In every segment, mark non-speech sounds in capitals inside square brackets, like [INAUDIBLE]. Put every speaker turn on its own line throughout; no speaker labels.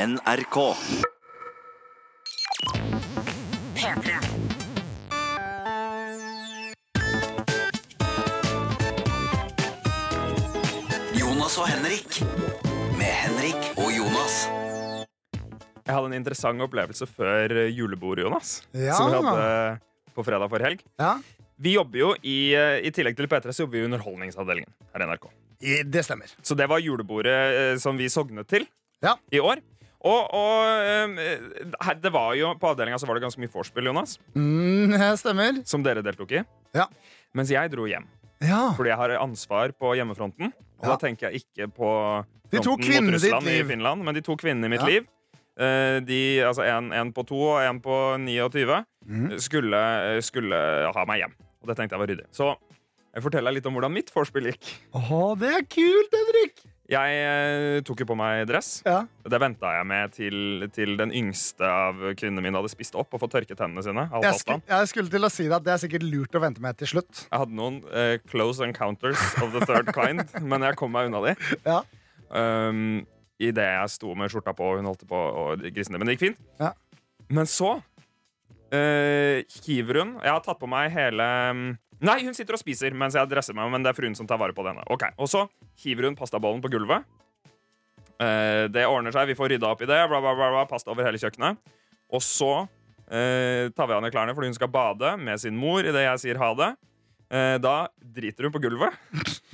NRK.
P3.
Jonas og Henrik. Med Henrik og Jonas.
Jeg hadde en interessant opplevelse før julebordet, Jonas.
Ja.
Som vi hadde på fredag for helg.
Ja,
Vi jobber jo i, eh, I tillegg til P3 så jobber vi i Underholdningsavdelingen her i NRK.
i- det stemmer.
Så det var julebordet eh, som vi sognet til
Ja.
i år. Og, og eh, her, det var jo, på avdelinga så var det ganske mye vorspiel, Jonas,
Mm, det stemmer.
som dere deltok i.
Ja.
Mens jeg dro hjem.
Ja.
Fordi jeg har ansvar på hjemmefronten. Og
Ja.
da tenker jeg ikke på fronten mot Russland i. Finland, men de to kvinnene i mitt liv. eh, De, altså en, en på to og en på 29
mm.
skulle, skulle ha meg hjem. Og det tenkte jeg var ryddig. Så jeg forteller litt om hvordan mitt vorspiel gikk.
Åh, det er kult, Henrik!
Jeg eh, tok jo på meg dress.
Ja.
Det venta jeg med til, til den yngste av kvinnene mine hadde spist opp og fått tørket tennene sine.
Jeg, skulle, jeg skulle til å si det at det er sikkert lurt å vente med til slutt.
Jeg hadde noen uh, close encounters of the third kind, [LAUGHS] men jeg kom meg unna de.
Ja.
Um, Idet jeg sto med skjorta på og hun holdt på å grisen ned. Men det gikk fint.
Ja.
Men så uh, hiver hun Jeg har tatt på meg hele mm, Nei, hun sitter og spiser mens jeg dresser meg, men det er fruen som tar vare på denne. Ok, Og så hiver hun pastabollen på gulvet. Eh, det ordner seg, vi får rydda opp i det. Bla, bla, bla, bla, pasta over hele kjøkkenet. Og så eh, tar vi av henne klærne fordi hun skal bade med sin mor idet jeg sier ha det. Eh, da driter hun på gulvet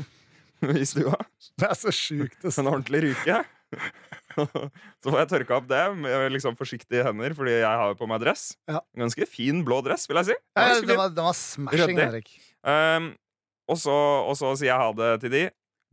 [LAUGHS] i stua.
Det er så sjukt.
En ordentlig ryke. [LAUGHS] Så får jeg tørka opp det med liksom forsiktige hender, fordi jeg har på meg dress.
Ja.
Ganske fin blå dress, vil jeg si.
Ja, den, var, den var smashing, Erik.
Um, og, så, og så sier jeg ha det til de.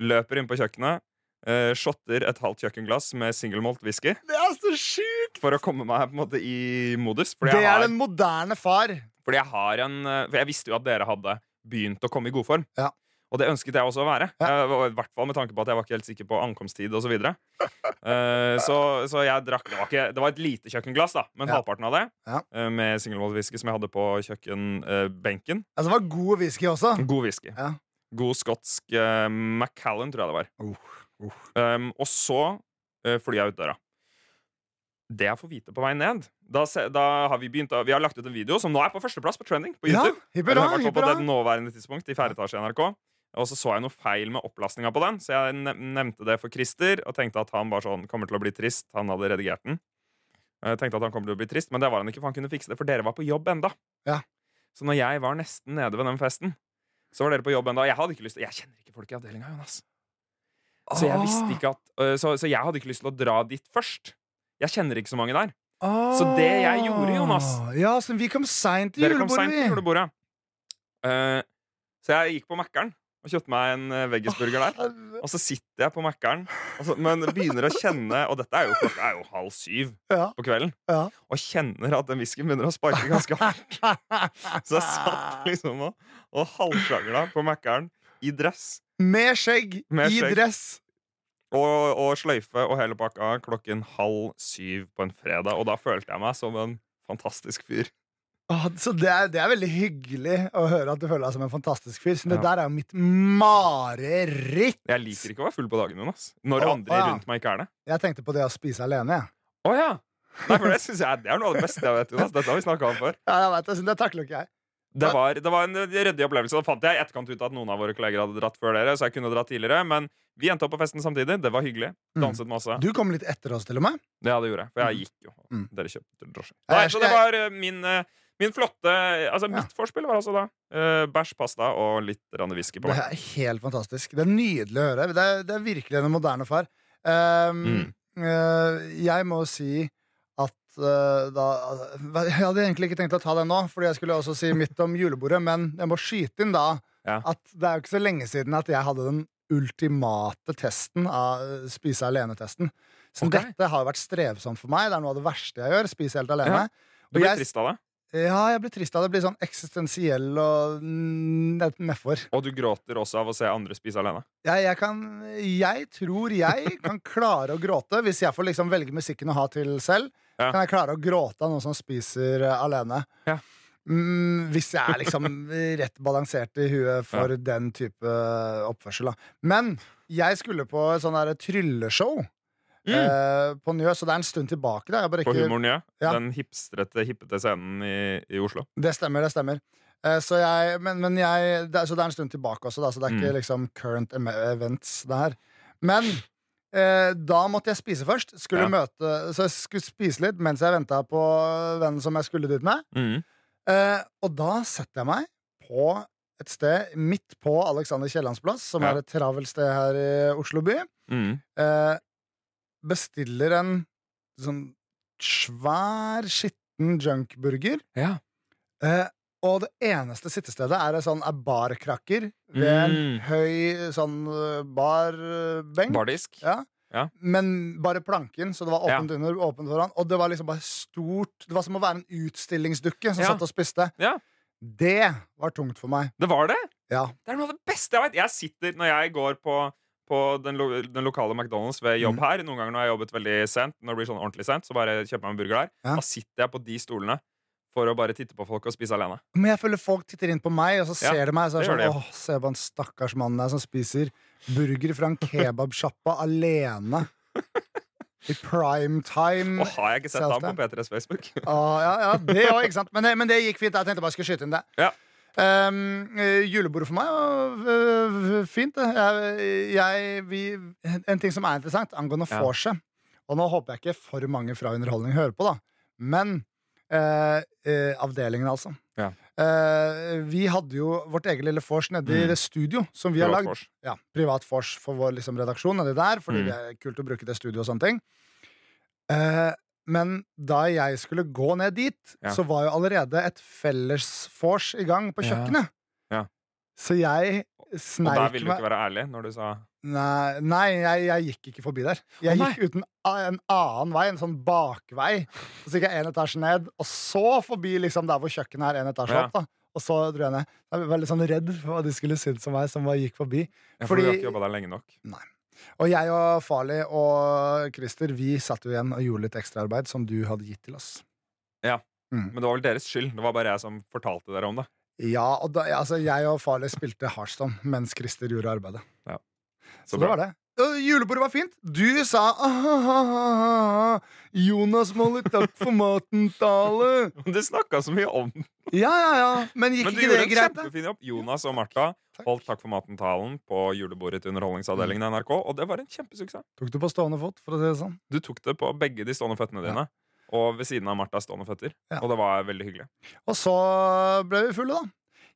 Løper inn på kjøkkenet. Uh, shotter et halvt kjøkkenglass med single malt whisky
Det er så sjukt!
for å komme meg på en måte i modus. Fordi
Det er
har,
den moderne far.
fordi jeg har en uh, For jeg visste jo at dere hadde begynt å komme i god form.
Ja.
Og det ønsket jeg også å være.
Ja.
Eh, I hvert fall med tanke på at jeg var ikke helt sikker på ankomsttid osv. Uh, så, så jeg drakk det var, ikke, det var et lite kjøkkenglass, da, men
Ja.
halvparten av det
Ja.
Uh, med single malt som jeg hadde på kjøkkenbenken.
Altså, det var god whisky også.
God whisky.
Ja.
God skotsk uh, Macallan, tror jeg det var.
Uh, uh.
Um, og så uh, flyr jeg ut døra. Det jeg får vite på vei ned Da, da har vi begynt Vi har lagt ut en video som nå er på førsteplass på trending på
Ja,
YouTube.
hipp
Eller i
hurra,
hvert fall
hipp
på det nåværende tidspunkt i fjerde etasje i NRK. Og så så jeg noe feil med opplastninga på den, så jeg nevnte det for Christer og tenkte at han bare sånn kommer til å bli trist. Han hadde redigert den. Jeg tenkte at han kommer til å bli trist, Men det var han ikke, for han kunne fikse det, for dere var på jobb enda.
Ja.
Så når jeg var nesten nede ved den festen, så var dere på jobb enda. Jeg hadde ikke lyst til Jeg kjenner ikke folk i avdelinga, Jonas. Så jeg visste ikke at så, så jeg hadde ikke lyst til å dra dit først. Jeg kjenner ikke så mange der. Så det jeg gjorde, Jonas
Ah, Ja, så vi kom seint til julebordet.
Dere kom seint til julebordet. Uh, så jeg gikk på Mækkern og kjøpte meg en uh, veggisburger der. Og så sitter jeg på Mækkern, men begynner å kjenne Og dette er jo klokka er jo halv syv
Ja,
på kvelden.
ja.
Og kjenner at den whiskyen begynner å sparke ganske hardt. Så jeg satt liksom og, og halvsjangla på Mækkern i dress
Med skjegg,
Med
i dress.
og, og sløyfe og hele pakka klokken halv syv på en fredag. Og da følte jeg meg som en fantastisk fyr.
Så det er, det er veldig hyggelig å høre at du føler deg som en fantastisk fyr. Så det
Ja.
der er jo mitt mareritt.
Jeg liker ikke å være full på dagen, Jonas. Når
oh,
andre
ja.
rundt meg ikke er det.
Jeg tenkte på det å spise alene. jeg.
Oh, ja! Nei, for det synes jeg det er noe av det beste jeg vet. Jonas. Dette har vi snakket om før.
Ja, jeg vet det, så det takler ikke jeg.
Det var, det var en ryddig opplevelse. Da fant jeg i etterkant ut at noen av våre kolleger hadde dratt før dere. Så jeg kunne dratt tidligere Men vi endte opp på festen samtidig. Det var hyggelig. Danset masse.
Du kom litt etter oss, til og med.
Ja, det gjorde jeg. For jeg gikk jo.
Mm.
Dere kjøpte drosje. Nei, så det var eh, min, eh, min flotte Altså,
Ja.
mitt forspill var altså da uh, bæsj, pasta og litt whisky på
Det er helt fantastisk. Det er nydelig å høre. Det er, det er virkelig en moderne far. Um,
Mm.
uh, jeg må si at uh, da Jeg hadde egentlig ikke tenkt å ta den nå, Fordi jeg skulle også si mitt om julebordet, men jeg må skyte inn da
Ja.
at det er jo ikke så lenge siden at jeg hadde den ultimate testen av spise alene-testen. Så
okay.
dette har jo vært strevsomt for meg. Det er noe av det verste jeg gjør. Spise helt alene.
Du
blir
ble
jeg-
trist av det?
Ja, jeg blir trist av det. Blir sånn eksistensiell og nedfor.
Og du gråter også av å se andre spise alene?
Jeg, jeg, kan, jeg tror jeg kan klare å gråte hvis jeg får liksom velge musikken å ha til selv.
Ja.
Kan jeg klare å gråte av noen som spiser eh, alene.
Ja.
Mm, hvis jeg er liksom [LAUGHS] rett balansert i huet for den type oppførsel. Da. Men jeg skulle på et sånn der trylleshow.
Mm.
eh, på Njø, så det er en stund tilbake. Jeg bare
På Humor Njø.
Ja.
Den hipstrete, hippete scenen i, i Oslo.
Det stemmer, det stemmer. Eh, så jeg, men, men jeg, det, så det er en stund tilbake også, da, så det er ikke
Mm.
liksom current events, det her. Men eh, da måtte jeg spise først. Skulle
Ja.
møte, så jeg skulle spise litt mens jeg venta på vennen som jeg skulle dit med.
Mm.
Eh, og da setter jeg meg på et sted midt på Alexander Kiellands plass, som
Ja.
er et travelt sted her i Oslo by.
Mm.
Bestiller en sånn svær, skitten junkburger.
Ja.
Eh, og det eneste sittestedet er en sånn er barkrakker ved en
Mm.
høy sånn eh, barbenk.
Bardisk.
Ja.
Ja.
Men bare planken, så det var åpent under, åpent foran. Og det var liksom bare stort Det var som å være en utstillingsdukke som
Ja.
satt og spiste.
Ja.
Det var tungt for meg.
Det var det!
Ja.
Det er noe av det beste jeg vet. Jeg sitter når jeg går på, på den, lo den lokale McDonald's ved jobb
Mm.
her. Noen ganger når jeg har jobbet veldig sent, når det blir sånn ordentlig sent, så bare kjøper jeg meg en burger der.
Ja.
Da sitter jeg på de stolene for å bare titte på folk og spise alene.
Men jeg føler folk titter inn på meg, og så
Ja,
ser de meg. Så er
det
det sånn, åh, Se på han stakkars mannen der som spiser burger fra en kebabsjappa alene. [LAUGHS] I prime time.
Og har jeg ikke sett ham på P3s Facebook?
Ah, ja, ja, det også, ikke sant. Men det, men det gikk fint. Jeg tenkte bare jeg skulle skyte inn det.
Ja.
Um, eh, julebordet for meg var øh, fint. Jeg, jeg, vi, en ting som er interessant angående
Ja.
vorset Og nå håper jeg ikke for mange fra Underholdning hører på, da. Men uh, uh, avdelingen, altså.
Ja.
Uh, vi hadde jo vårt eget lille vors nede i
Mm.
det studio som vi har lagd.
Fors.
Ja, privat vors for vår liksom, redaksjon nedi der, fordi
Mm.
det er kult å bruke det studio og sånne ting. Eh, men da jeg skulle gå ned dit,
Ja.
så var jo allerede et fellesvors i gang på kjøkkenet.
Ja.
Så jeg
Og der ville du ikke være ærlig når du sa
Nei, nei jeg, jeg gikk ikke forbi der. Jeg
oh,
gikk uten en annen vei, en sånn bakvei. Så gikk jeg en etasje ned, og så forbi liksom der hvor kjøkkenet er en etasje
Ja.
opp. da Og så dro jeg ned. Jeg var litt sånn redd for hva de skulle synes om meg som jeg gikk forbi.
ja, For du har ikke jobba der lenge nok.
Og jeg og Farley og Christer Vi satt jo igjen og gjorde litt ekstraarbeid som du hadde gitt til oss.
Ja, Men det var vel deres skyld. Det var bare jeg som fortalte dere om det.
Ja, og da, altså, Jeg og Farley spilte Hearthstone mens Christer gjorde arbeidet. Så,
Så
det var det. Og Julebordet var fint. Du sa «Ah, Jonas må takk for maten-tale. [LAUGHS]
Du snakka så mye om den.
Ja, ja, ja. Men gikk
Men du
ikke
gjorde
det
en
greit, da?
kjempefin jobb. Jonas og Martha
Takk.
holdt Takk for maten-talen på julebordet til Underholdningsavdelingen i NRK, og det var en kjempesuksess.
Tok du på stående fot, for å si det sånn?
Du tok det på begge de stående føttene dine, og ved siden av Marthas stående føtter.
Ja.
Og det var veldig hyggelig.
Og så ble vi fulle, da.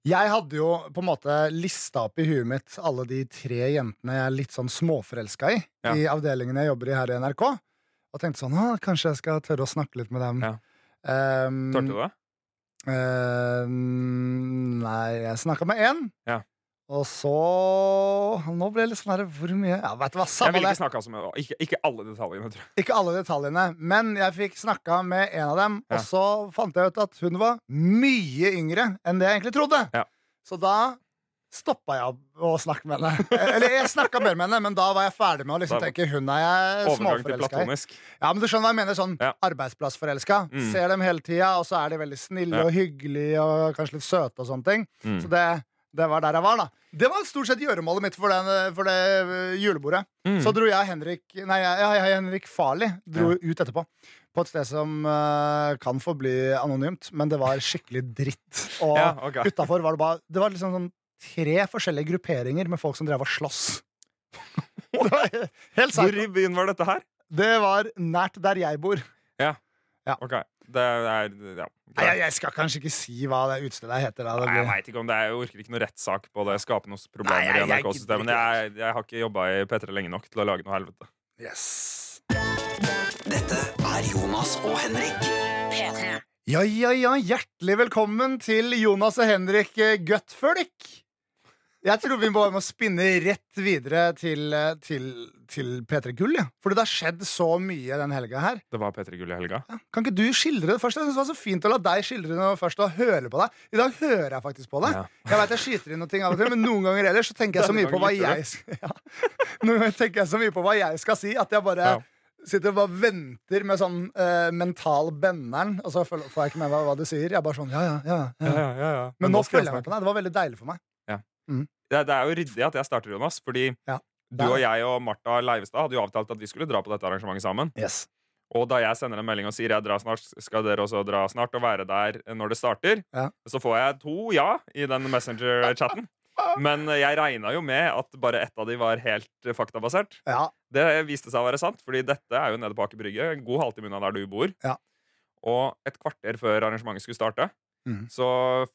Jeg hadde jo på en måte lista opp i huet mitt alle de tre jentene jeg er litt sånn småforelska i,
Ja.
i avdelingen jeg jobber i her i NRK. Og tenkte sånn «Å, Kanskje jeg skal tørre å snakke litt med dem.
Ja.
Um,
Tørte du det?
Uh, nei, jeg snakka med én.
Ja.
Og så Nå ble det litt sånn her Hvor mye Ja, vet du hva,
Jeg vil ikke snakke så mye. Ikke, ikke alle detaljene, tror jeg.
Ikke alle detaljene, men jeg fikk snakka med en av dem,
Ja.
og så fant jeg ut at hun var mye yngre enn det jeg egentlig trodde.
Ja.
Så da stoppa jeg å snakke med henne. [LAUGHS] Eller jeg snakka mer med henne, men da var jeg ferdig med å liksom tenke hun er jeg småforelska i. Ja, men du skjønner hva jeg mener? Sånn
Ja.
arbeidsplassforelska.
Mm.
Ser dem hele tida, og så er de veldig snille
Ja.
og hyggelige og kanskje litt søte og sånne ting.
Mm.
Så det, det var der jeg var, da. Det var stort sett gjøremålet mitt for, den, for det øh, julebordet.
Mm.
Så dro jeg Henrik Nei, jeg, jeg, Henrik Farli dro ut etterpå. På et sted som uh, kan forbli anonymt, men det var skikkelig dritt. [LAUGHS] Og
Ja, okay.
utafor var det bare Det var liksom sånn tre forskjellige grupperinger med folk som drev og sloss. [LAUGHS]
Hvor i byen var dette her?
Det var nært der jeg bor.
Ja, Ok, det er ja.
Nei, jeg, skal kanskje ikke si hva det utstedet heter. Da. Det
Nei, jeg vet ikke om det er, jeg orker ikke noe rettssak på det. Skape noen
Nei, jeg-
i NRK-systemet. Jeg, jeg har ikke jobba i P3 lenge nok til å lage noe helvete.
Yes.
Dette er Jonas og Henrik.
P3.
Ja, ja, ja, hjertelig velkommen til Jonas og Henrik eh, Gutfølk. Jeg tror vi bare må spinne rett videre til, til, til P3 Gull. Ja. Fordi det har skjedd så mye den helga her.
Det var P3 Gull i helga.
Ja. Kan ikke du skildre det først? Jeg synes det var så fint å la deg skildre det først og høre på deg. I dag hører jeg faktisk på deg.
Ja.
Jeg vet jeg skyter inn noe ting av og til, men noen ganger ellers så tenker jeg så mye på hva jeg. [LAUGHS] Noen ganger tenker jeg så mye på hva jeg skal si, at jeg bare sitter og bare venter med sånn uh, mental benneren, og så får jeg ikke med meg hva du sier. Jeg er bare sånn, ja, ja, ja, ja.
Ja, ja, ja.
Men nå følger jeg med på deg. Det var veldig deilig for meg.
Det, det er jo ryddig at jeg starter, Jonas. Fordi
Ja.
Du og jeg og Martha Leivestad hadde jo avtalt at vi skulle dra på dette arrangementet sammen.
Yes.
Og da jeg sender en melding og sier jeg drar snart, skal dere også dra snart og være der når det starter,
Ja.
så får jeg to ja i den Messenger-chatten. [LAUGHS] Men jeg regna jo med at bare ett av de var helt eh, faktabasert.
Ja.
Det viste seg å være sant, fordi dette er jo nede på Aker Brygge. En god halvtime unna der du bor.
Ja.
Og et kvarter før arrangementet skulle starte,
Mhm.
så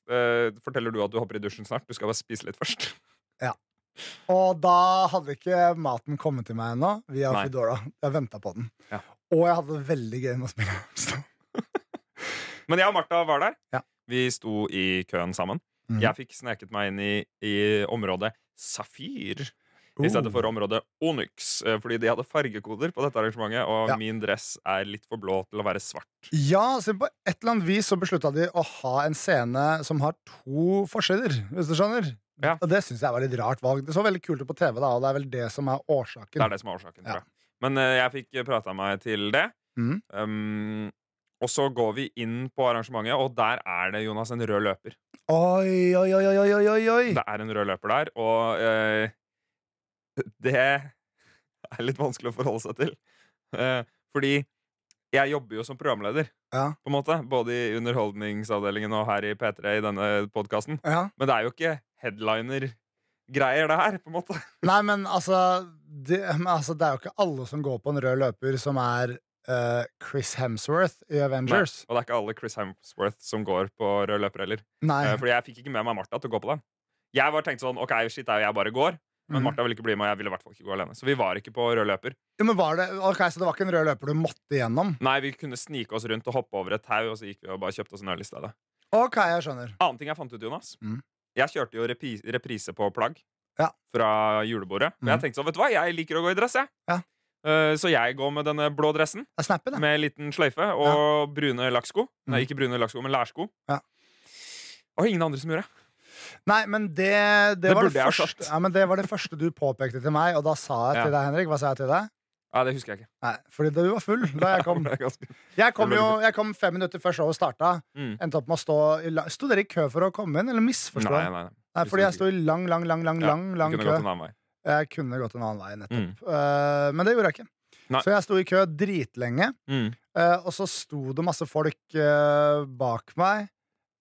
eh, forteller du at du hopper i dusjen snart. Du skal bare spise litt først. Ja. [LAUGHS]
Og da hadde ikke maten kommet til meg ennå via
Nei.
Foodora. Jeg venta på den.
Ja.
Og jeg hadde det veldig gøy med å spille. [LAUGHS]
Men jeg og Martha var der.
Ja.
Vi sto i køen sammen.
Mm.
Jeg fikk sneket meg inn i, i området Safir i stedet
Oh.
for området Onyx, eh, fordi de hadde fargekoder på dette arrangementet, og
Ja.
min dress er litt for blå til å være svart.
Ja, så på et eller annet vis så beslutta de å ha en scene som har to forsider, hvis du skjønner.
Ja.
Og det syns jeg var litt rart valg. Det så veldig kult ut på TV, da, og det er vel det som er årsaken.
Det er det som er årsaken.
Ja.
Men uh, jeg fikk prata meg til det.
Mm.
Um, og så går vi inn på arrangementet, og der er det Jonas en rød løper.
Oi, oi, oi, oi, oi, oi.
Det er en rød løper der, og eh, [LAUGHS] det er litt vanskelig å forholde seg til. Eh, fordi jeg jobber jo som programleder,
Ja.
på en måte. Både i Underholdningsavdelingen og her i P3 i denne podkasten.
Ja.
Men det er jo ikke headliner-greier, det her, på en måte. [LAUGHS]
Nei, men altså det, men altså det er jo ikke alle som går på en rød løper, som er uh, Chris Hemsworth i
Nei,
Avengers.
og det er ikke alle Chris Hemsworth som går på rød løper heller.
Nei.
Eh, fordi jeg fikk ikke med meg Martha til å gå på den. Jeg var tenkt sånn, ok, shit, jeg bare går. Men
Mhm.
Martha ville ikke bli med, og jeg ville i hvert fall ikke gå alene. Så vi var ikke på rød løper.
Ja, men var det, okay, Så det var ikke en rød løper du måtte igjennom?
Nei, vi kunne snike oss rundt og hoppe over et tau, og så gikk vi og bare kjøpte oss en øl i stedet.
Ok, jeg skjønner.
Annen ting jeg fant ut, Jonas.
Mm.
Jeg kjørte jo repi reprise på plagg
Ja.
fra julebordet. Men
Mm.
jeg tenkte sånn, vet du hva, jeg liker å gå i dress, jeg.
Ja.
Eh, så jeg går med denne blå dressen
Jeg snapper
med liten sløyfe og brune lakksko. Nei,
Mm.
ikke brune lakksko, men lærsko.
Ja.
Og ingen andre som gjorde.
Nei, men det, det,
Det
var det, første, ja, men det var det første du påpekte til meg, og da sa jeg
Ja.
til deg, Henrik. Hva sa jeg til deg?
Ja, det husker jeg ikke.
Nei, fordi du var full da jeg kom. [LAUGHS] Jeg kom jo jeg kom fem minutter før showet starta.
Mm.
Endte opp med å stå Sto dere i kø for å komme inn, eller
misforsto
jeg?
nei, nei.
Nei, fordi jeg sto i lang, lang, lang, lang, lang, lang kø. Jeg kunne gått en annen vei, nettopp.
Mm.
Uh, men det gjorde jeg ikke.
Nei.
Så jeg sto i kø dritlenge,
Mm.
uh, og så sto det masse folk uh, bak meg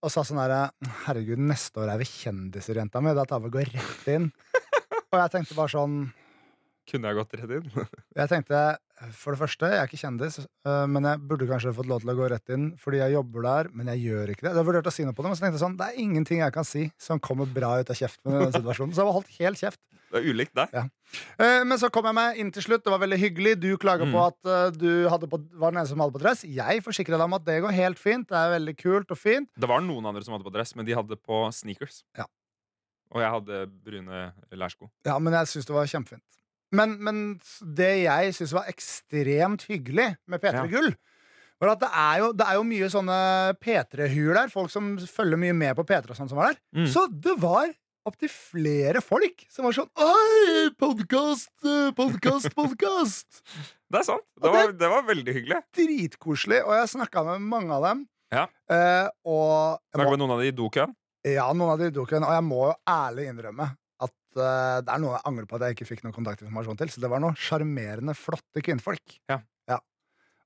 og sa sånn herre Herregud, neste år er vi kjendiser, jenta mi. Da tar vi og går rett inn. og jeg tenkte bare sånn
Kunne jeg gått rett inn? [LAUGHS]
Jeg tenkte, for det første, jeg er ikke kjendis, øh, men jeg burde kanskje fått lov til å gå rett inn fordi jeg jobber der, men jeg gjør ikke det. Jeg vurderte å si noe på det, men så tenkte jeg sånn, det er ingenting jeg kan si som kommer bra ut av kjeften min i den [LAUGHS] situasjonen. Så jeg var holdt helt kjeft.
Det er ulikt deg.
Ja. Men så kom jeg meg inn til slutt. Det var veldig hyggelig. Du klaga
Mm.
på at eh, du på, var den eneste som hadde på dress. Jeg forsikra deg om at det går helt fint. Det er veldig kult og fint.
Det var noen andre som hadde på dress, men de hadde på sneakers.
Ja.
Og jeg hadde brune lærsko.
Ja, men jeg syns det var kjempefint. Men, men det jeg syns var ekstremt hyggelig med P3
Ja.
Gull, var at det er jo, det er jo mye sånne P3-huer der. Folk som følger mye med på P3 og sånn som var der.
Mm.
Så det var opptil flere folk som var sånn Oi, podkast, podkast, [LAUGHS] podkast!
Det er sant. Det var, det var veldig hyggelig.
Dritkoselig. Og jeg snakka med mange av dem.
Ja.
Eh, og
Snakka med noen av de i dokøen.
ja, noen av de i dokøen. og jeg må jo ærlig innrømme at uh, det er noe jeg angrer på at jeg ikke fikk noen kontaktinformasjon til. Så det var noen sjarmerende, flotte kvinnfolk.
Ja.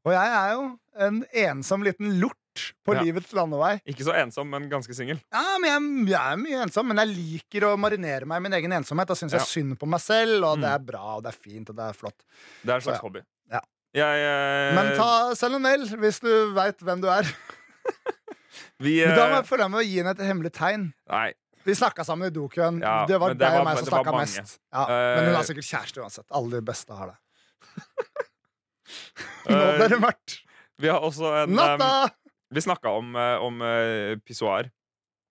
Og jeg er jo en ensom liten lort på
Ja.
livets landevei.
Ikke så ensom, men ganske singel.
Ja, men jeg, jeg er mye ensom, men jeg liker å marinere meg i min egen ensomhet. Da syns jeg
Ja.
synd på meg selv, og
Mm.
det er bra, og det er fint, og det er flott.
Det er en slags
Så
hobby.
Ja.
Jeg, eh,
Men ta selv en mail hvis du veit hvem du er. [LAUGHS]
vi,
Men da må
eh,
jeg følge med å gi henne et hemmelig tegn.
Nei.
Vi snakka sammen i dokøen.
Ja,
det var
det
deg og meg som snakka mest. Ja, men hun
Eh,
har sikkert kjæreste uansett. Alle de beste har det. [LAUGHS] Nå ble det mørkt.
Vi har også en
Natta!
eh, Vi snakka om, eh, om eh, pissoar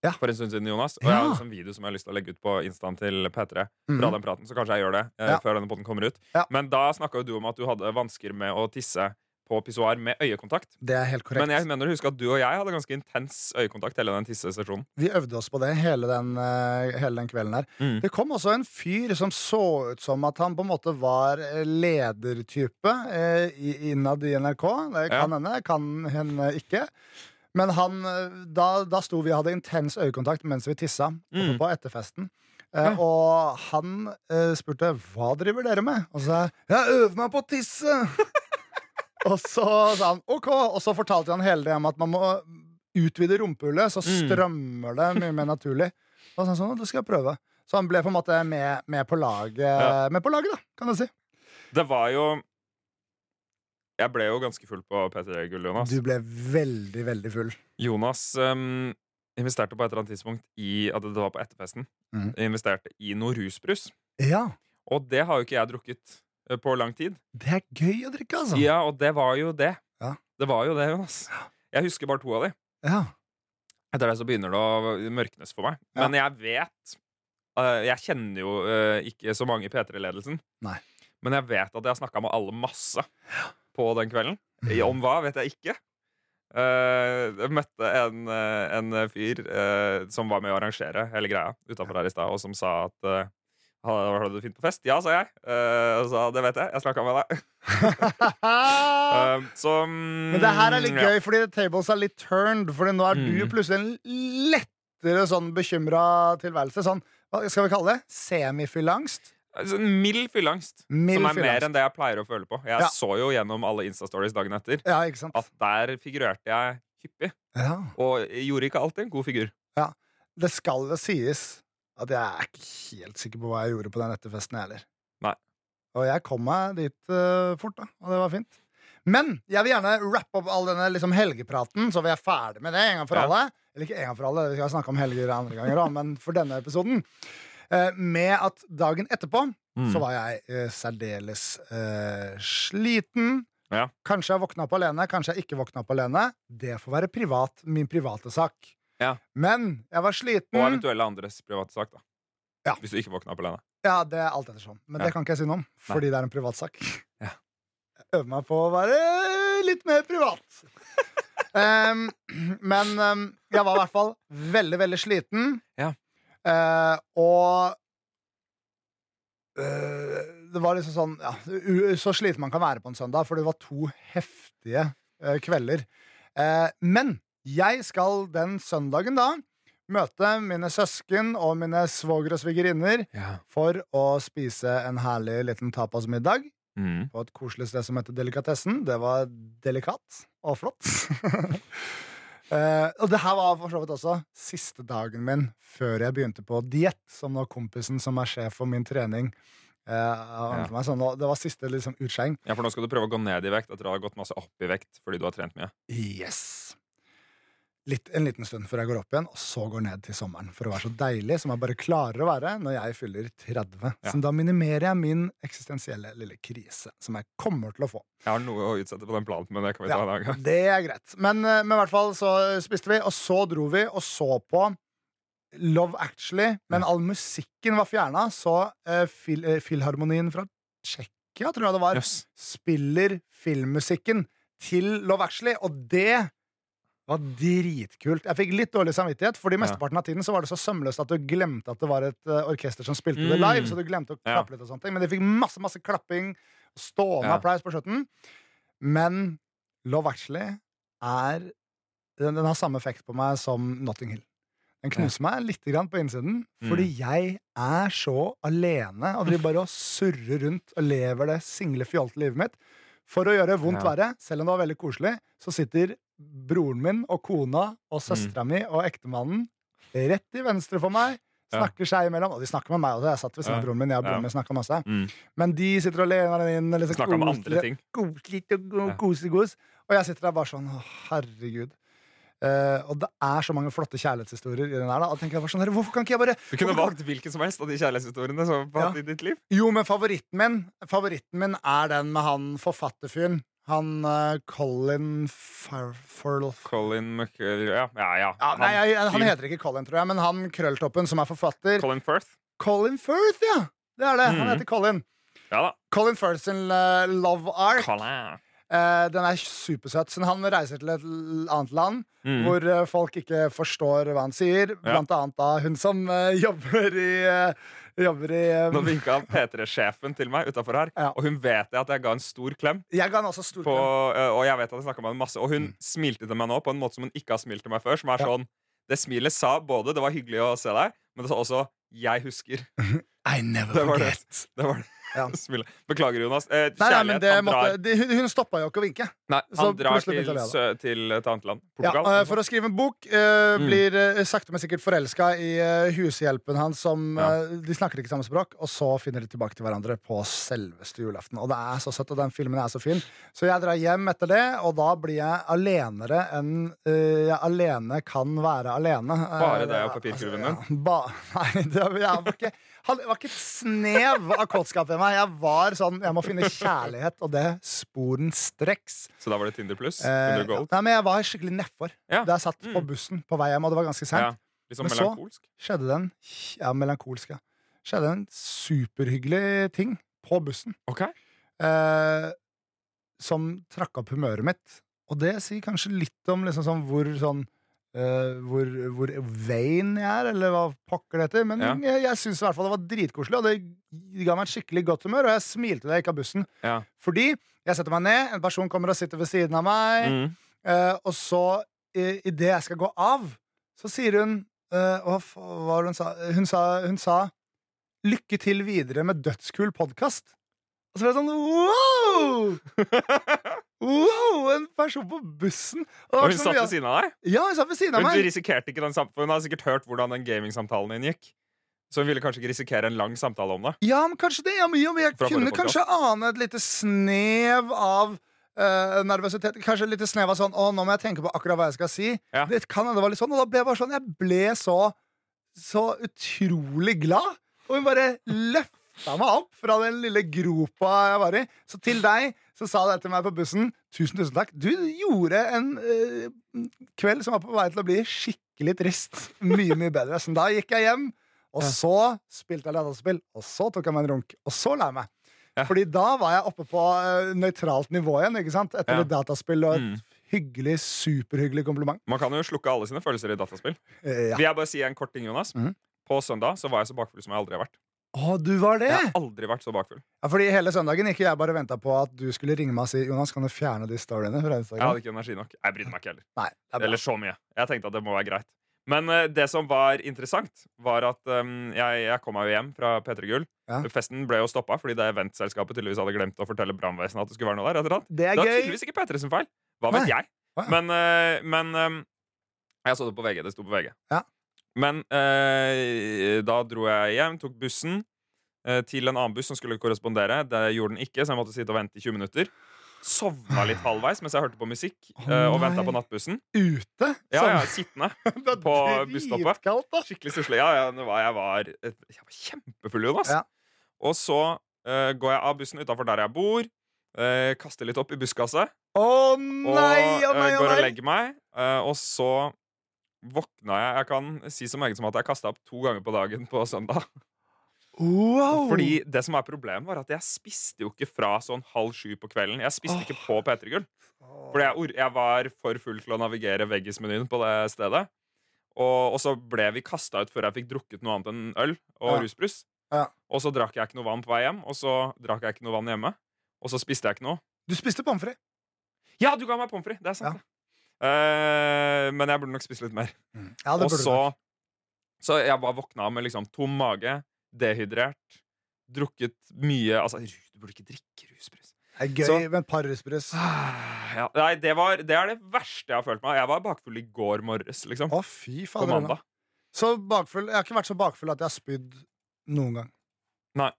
Ja.
for en stund siden, Jonas. Og jeg har en sånn video som jeg har lyst til å legge ut på instaen til P3.
Mhm.
Fra den praten, så kanskje jeg gjør det eh, før denne podden kommer ut. Men da snakka jo du om at du hadde vansker med å tisse på pissoar med øyekontakt.
Det er helt korrekt.
Men jeg mener husker huske at du og jeg hadde ganske intens øyekontakt hele den tissesesjonen.
Vi øvde oss på det hele den, eh, hele den kvelden her.
Mm.
Det kom også en fyr som så ut som at han på en måte var eh, ledertype eh, innad i NRK. Det kan
Ja.
hende, kan hende ikke. Men han, eh, da, da sto vi og hadde intens øyekontakt mens vi tissa
Mm.
på etterfesten. Eh,
Ja.
Og han eh, spurte hva driver dere med? Og så sa jeg jeg øver meg på å tisse. [LAUGHS] og så sa han OK, og så fortalte han hele det om at man må utvide rumpehullet, så
Mm.
strømmer det mye mer naturlig. Og så sa han sånn, det skal jeg prøve. Så han ble på en måte med, med, på, laget,
Ja.
med på laget, da, kan du si.
Det var jo Jeg ble jo ganske full på P3 Gull, Jonas.
Du ble veldig, veldig full.
Jonas um, investerte på et eller annet tidspunkt i at det var på etterfesten.
Mm.
Investerte i noe rusbrus.
Ja,
Og det har jo ikke jeg drukket på lang tid.
det er gøy å drikke, altså.
Ja, og det var jo det.
Ja.
Det var jo det, Jonas. Jeg husker bare to av de.
Ja.
Etter det så begynner det å mørknes for meg.
Ja.
Men jeg vet eh, Jeg kjenner jo eh, ikke så mange i P3-ledelsen. Men jeg vet at jeg har snakka med alle masse på den kvelden. Om hva vet jeg ikke. Eh, jeg møtte en, eh, en fyr eh, som var med å arrangere hele greia utafor her i stad, og som sa at hadde du det fint på fest? Ja, sa jeg. Uh, sa det vet jeg. Jeg snakka med deg. uh, [LAUGHS] så um,
Men det her er litt
ja.
gøy, fordi tables er litt turned. Fordi nå er du
Mm.
plutselig en lettere sånn bekymra tilværelse. Sånn, hva skal vi kalle det? Semifyllangst?
Altså, mild fylleangst.
Mild
som er
fyllangst.
mer enn det jeg pleier å føle på. Jeg
Ja.
så jo gjennom alle Insta-stories dagen etter
Ja,
at der figurerte jeg hyppig.
Ja.
Og gjorde ikke alltid en god figur.
Det skal jo sies at jeg er ikke helt sikker på hva jeg gjorde på den etterfesten, jeg heller.
Nei.
Og jeg kom meg dit uh, fort, da, og det var fint. Men jeg vil gjerne rappe opp all denne liksom, helgepraten, så vi er ferdig med det en gang for
Ja.
alle. Eller ikke en gang for alle, vi skal snakke om helger andre ganger òg, men for denne episoden. Uh, med at dagen etterpå
Mm.
så var jeg uh, særdeles sliten.
Ja.
Kanskje jeg våkna opp alene, kanskje jeg ikke våkna opp alene. Det får være privat, min private sak.
Ja.
Men jeg var sliten.
Og eventuelle andres private sak, da.
Ja.
Hvis du ikke våkna opp alene.
Ja, det er alt ettersom. Men
Ja.
det kan ikke jeg si noe om, fordi det er en privatsak. [LAUGHS]
Ja.
Jeg øver meg på å være litt mer privat. [LAUGHS] um, men um, jeg var i hvert fall veldig, veldig sliten.
Ja.
Uh, og uh, det var liksom sånn ja, Så sliten man kan være på en søndag, for det var to heftige uh, kvelder. Men jeg skal den søndagen da møte mine søsken og mine svoger og svigerinner
Ja.
for å spise en herlig liten tapasmiddag
Mm.
på et koselig sted som heter Delikatessen. Det var delikat og flott. uh, [LAUGHS] og det her var for så vidt også siste dagen min før jeg begynte på diett, som nå kompisen som er sjef for min trening. Uh,
Ja.
for meg. Så det var siste liksom, utskjeng.
ja, for nå skal du prøve å gå ned i vekt etter å ha gått masse opp i vekt fordi du har trent mye.
Yes. Litt, en liten stund før jeg går opp igjen, og så går ned til sommeren. For å være så deilig som jeg bare klarer å være når jeg fyller 30.
Ja.
Så da minimerer jeg min eksistensielle lille krise, som jeg kommer til å få.
Jeg har noe å utsette på den planen, men det kan vi ta
Ja,
en gang.
det er greit. Men, eh, men i hvert fall så spiste vi, og så dro vi og så på Love Actually. Men all musikken var fjerna, så fil, eh, Filharmonien fra Tsjekkia, tror jeg det var,
yes.
spiller filmmusikken til Love Actually, og det var dritkult. Jeg fikk litt dårlig samvittighet, Fordi mesteparten av tiden så var det så sømløst at du glemte at det var et eh, orkester som spilte det
Mm.
live. Så du glemte å klappe litt og sånne ting Men de fikk masse masse klapping, stående
Ja.
applaus på slutten. Men Love Actually er den, den har samme effekt på meg som Notting Hill. Den knuser meg litt grann på innsiden,
Mm.
fordi jeg er så alene og driver bare og surrer rundt og lever det single, fjolte livet mitt. For å gjøre vondt
Ja.
verre, selv om det var veldig koselig, så sitter broren min og kona og
Mm.
mi og ektemannen rett til venstre for meg. Snakker seg imellom. Og de snakker med meg også. Jeg satt ved siden av broren min. Jeg og broren min snakket masse.
Mm.
Men de sitter og lener den inn. Liksom,
snakker om andre ting.
Koselig og koselig. Og jeg sitter der bare sånn Å, herregud. Eh, og det er så mange flotte kjærlighetshistorier i den der. Da. Og tenker jeg bare sånn, Hvorfor kan ikke jeg bare
Du kunne valgt hvilken som helst av de kjærlighetshistoriene som
Ja.
i ditt liv.
Jo, men favoritten min Favoritten min er den med han forfatterfyren. Han uh, Colin Farfurl
Colin Mc... Ja, ja. ja.
ja, Nei, jeg, han heter ikke Colin, tror jeg, men han krølltoppen som er forfatter.
Colin Firth.
Colin Firth, ja! Det er det. Han
Mhm.
heter Colin.
Ja da.
Colin Firth sin eh, Love Ark.
Colin.
Eh, den er supersøt. Så han reiser til et annet land
Mm.
hvor uh, folk ikke forstår hva han sier. Blant annet da hun som uh, [LAUGHS] jobber i Jobber i um...
Nå vinka P3-sjefen til meg utafor her,
Ja.
og hun vet jeg at jeg ga en stor klem.
Jeg ga en også stor
På,
klem.
og jeg vet at jeg med henne masse Og hun smilte til meg nå på en måte som hun ikke har smilt til meg før. Som er
Ja.
sånn Det smilet sa både det var hyggelig å se deg, men det sa også jeg husker. [LAUGHS]
I never
Det var det. Det var det.
Ja. [LAUGHS]
Beklager, Jonas. Eh,
Nei, nei, men det
han
måtte,
drar,
hun, hun stoppa jo ikke å vinke.
nei,
så
han drar til, til et annet land.
Ja,
Portugal.
eh, for å skrive en bok. Uh,
Mm.
Blir uh, sakte, men sikkert forelska i uh, hushjelpen hans. Som,
Ja.
de snakker ikke samme språk, og så finner de tilbake til hverandre på selveste julaften. Og det er så søtt, og den filmen er så fin. Så jeg drar hjem etter det, og da blir jeg alenere enn jeg alene kan være alene.
Bare deg og papirkurven din?
ja, ba, [LAUGHS] nei, det har jeg var ikke det var ikke et snev av kåtskap i meg. Jeg var sånn, jeg må finne kjærlighet, og det sporenstreks.
Så da var det Tinder pluss?
Eh, nei, men jeg var skikkelig nedfor
Ja.
da jeg satt på
Mm.
bussen på vei hjem, og det var ganske seint.
Ja. sånn
Men så- Skjedde det en ja, melankolsk, ja. Skjedde en superhyggelig ting på bussen
Ok.
eh, som trakk opp humøret mitt. Og det sier kanskje litt om liksom sånn hvor sånn eh, hvor, hvor vain jeg er, eller hva pokker det heter. Men
Ja.
jeg, jeg syns i hvert fall det var dritkoselig, og det ga meg et skikkelig godt humør. Og jeg smilte da jeg gikk av bussen.
Ja.
Fordi jeg setter meg ned, en person kommer og sitter ved siden av meg.
Mm.
uh, og så, i idet jeg skal gå av, så sier hun uh, hva var det hun sa? Hun sa, hun sa 'lykke til videre med dødskul podkast'. Og så var det sånn wow! Wow! En person på bussen! Og
Og hun
så
satt ved siden av deg?
Ja, hun satt ved siden av
Hun
meg.
risikerte ikke den samtalen. Hun har sikkert hørt hvordan den gamingsamtalen din gikk. Så hun ville kanskje ikke risikere en lang samtale om det.
Ja, men kanskje det. Ja, men, jeg
Fra
kunne kanskje ane et lite snev av Uh, nervøsitet. Kanskje et lite snev av sånn Å, nå må jeg tenke på akkurat hva jeg skal si.
Ja.
Det kan hende det var litt sånn, og da ble jeg bare sånn Jeg ble så Så utrolig glad. Og hun bare løfta meg opp fra den lille gropa jeg var i. Så til deg så sa det til meg på bussen Tusen, tusen takk. Du gjorde en eh, kveld som var på vei til å bli skikkelig trist, mye, mye bedre. Så da gikk jeg hjem. Og så spilte jeg dataspill, og så tok jeg meg en runk. Og så la jeg meg.
Ja.
Fordi da var jeg oppe på uh, nøytralt nivå igjen. ikke sant? Etter
Ja.
dataspill og et
Mm.
hyggelig, superhyggelig kompliment.
Man kan jo slukke alle sine følelser i dataspill.
Eh, ja.
Vil jeg bare si en kort ting, Jonas?
Mm.
På søndag så var jeg så bakfull som jeg aldri har vært.
Å, du var det?
Jeg har aldri vært så bakfull.
Ja, fordi hele søndagen gikk jeg bare og venta på at du skulle ringe meg og si Jonas, kan du fjerne de storyene fra
Jeg hadde ikke energi nok. Jeg brydde meg ikke heller.
Nei, er.
Eller så mye. Jeg tenkte at det må være greit. Men uh, det som var interessant, var at um, jeg, jeg kom meg jo hjem fra P3 Gull.
Ja.
Festen ble jo stoppa fordi det eventselskapet tydeligvis hadde glemt å fortelle brannvesenet at det skulle være noe der. et.
Det er
Det var
gøy.
tydeligvis ikke P3 sin feil. Hva vet
Nei.
jeg? Men, uh, men um, Jeg så det på VG. Det sto på VG.
Ja.
Men eh, da dro jeg hjem, tok bussen eh, til en annen buss som skulle korrespondere. Det gjorde den ikke, så jeg måtte sitte og vente i 20 minutter. Sovna litt halvveis mens jeg hørte på musikk
oh,
eh, og venta på nattbussen.
Ute?
Ja, ja, sittende [LAUGHS] på busstoppet. Skikkelig stusslig. Ja, ja, jeg, var, jeg var kjempefull, Jonas.
Ja.
Og så eh, går jeg av bussen utafor der jeg bor. eh, kaster litt opp i busskasset.
Å
Og
nei, Og nei,
eh, går og legger meg. og så våkna jeg Jeg kan si så meget som at jeg kasta opp to ganger på dagen på søndag.
Wow.
Fordi det som er problemet, var at jeg spiste jo ikke fra sånn halv sju på kvelden. Jeg spiste ikke på P3 Gull. Fordi jeg, jeg var for full til å navigere veggis-menyen på det stedet. Og, og så ble vi kasta ut før jeg fikk drukket noe annet enn øl og
Ja.
rusbrus.
Ja.
Og så drakk jeg ikke noe vann på vei hjem, og så drakk jeg ikke noe vann hjemme. Og så spiste jeg ikke noe.
Du spiste pommes frites.
Ja, du ga meg pommes frites! Det er sant. det. Eh, men jeg burde nok spise litt mer.
Ja, det
Og så. Så jeg bare våkna med liksom tom mage, dehydrert, drukket mye Altså, du burde ikke drikke rusbrus.
Det er gøy
så-
med et par rusbrus. [SIGHS]
Ja, nei, det, var, det er det verste jeg har følt meg. Jeg var bakfull i går morges, liksom.
Å, fy
På mandag.
Så bakfull. Jeg har ikke vært så bakfull at jeg har spydd noen gang. Nei.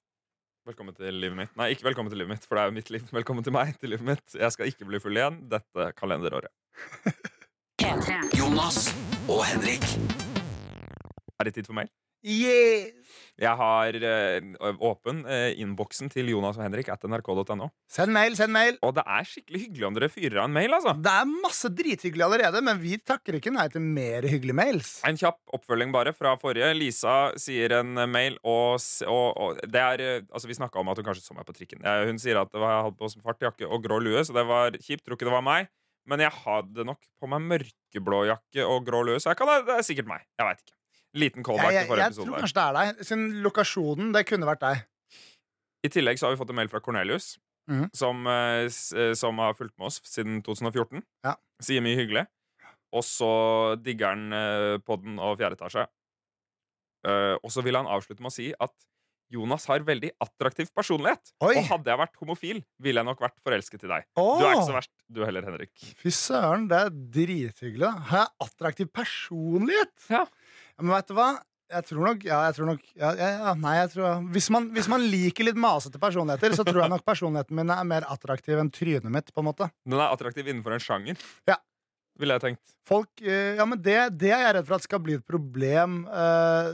Velkommen til livet mitt. Nei, ikke velkommen til livet mitt, for det er jo mitt liv. Velkommen til meg, til livet mitt. Jeg skal ikke bli full igjen dette kalenderåret.
P3.
Jonas og Henrik.
Er det tid for mail?
Yes.
Jeg har eh, åpen eh, innboksen til Jonas og Henrik at nrk.no.
Send mail, send mail.
Og det er skikkelig hyggelig om dere fyrer av en mail, altså.
Det er masse drithyggelig allerede, men vi takker ikke nei til mer hyggelige mails.
En kjapp oppfølging bare fra forrige. Lisa sier en eh, mail, og, og, og det er eh, Altså, vi snakka om at hun kanskje så meg på trikken. Eh, Hun sier at det var, jeg hadde på fartjakke og grå lue, så det var kjipt. Tror ikke det var meg. Men jeg hadde nok på meg mørkeblå jakke og grå løs. jeg kan, det er sikkert meg. Jeg veit ikke. Liten
Jeg,
callback
jeg,
til forrige
jeg tror kanskje det er deg. Siden lokasjonen, det kunne vært deg.
I tillegg så har vi fått en mail fra Cornelius,
mm.
som, eh, eh, som har fulgt med oss siden 2014.
Ja.
Sier mye hyggelig. Og så digger han eh, podden og fjerde etasje. Og så vil han avslutte med å si at Jonas har veldig attraktiv personlighet.
Oi.
Og hadde jeg vært homofil, ville jeg nok vært forelsket i deg.
Oh.
Du er ikke så verst, du heller, Henrik.
Fy søren, det er drithyggelig. Har jeg attraktiv personlighet?
Ja.
Men vet du hva? Jeg tror nok, ja, jeg tror nok ja, ja, Nei, jeg tror hvis man, hvis man liker litt masete personligheter, så tror jeg nok personligheten min er mer attraktiv enn trynet mitt. på en måte
Den er attraktiv innenfor en sjanger.
Ja.
Ville jeg tenkt.
Folk, eh, ja, men det, det er jeg redd for at skal bli et problem. Eh,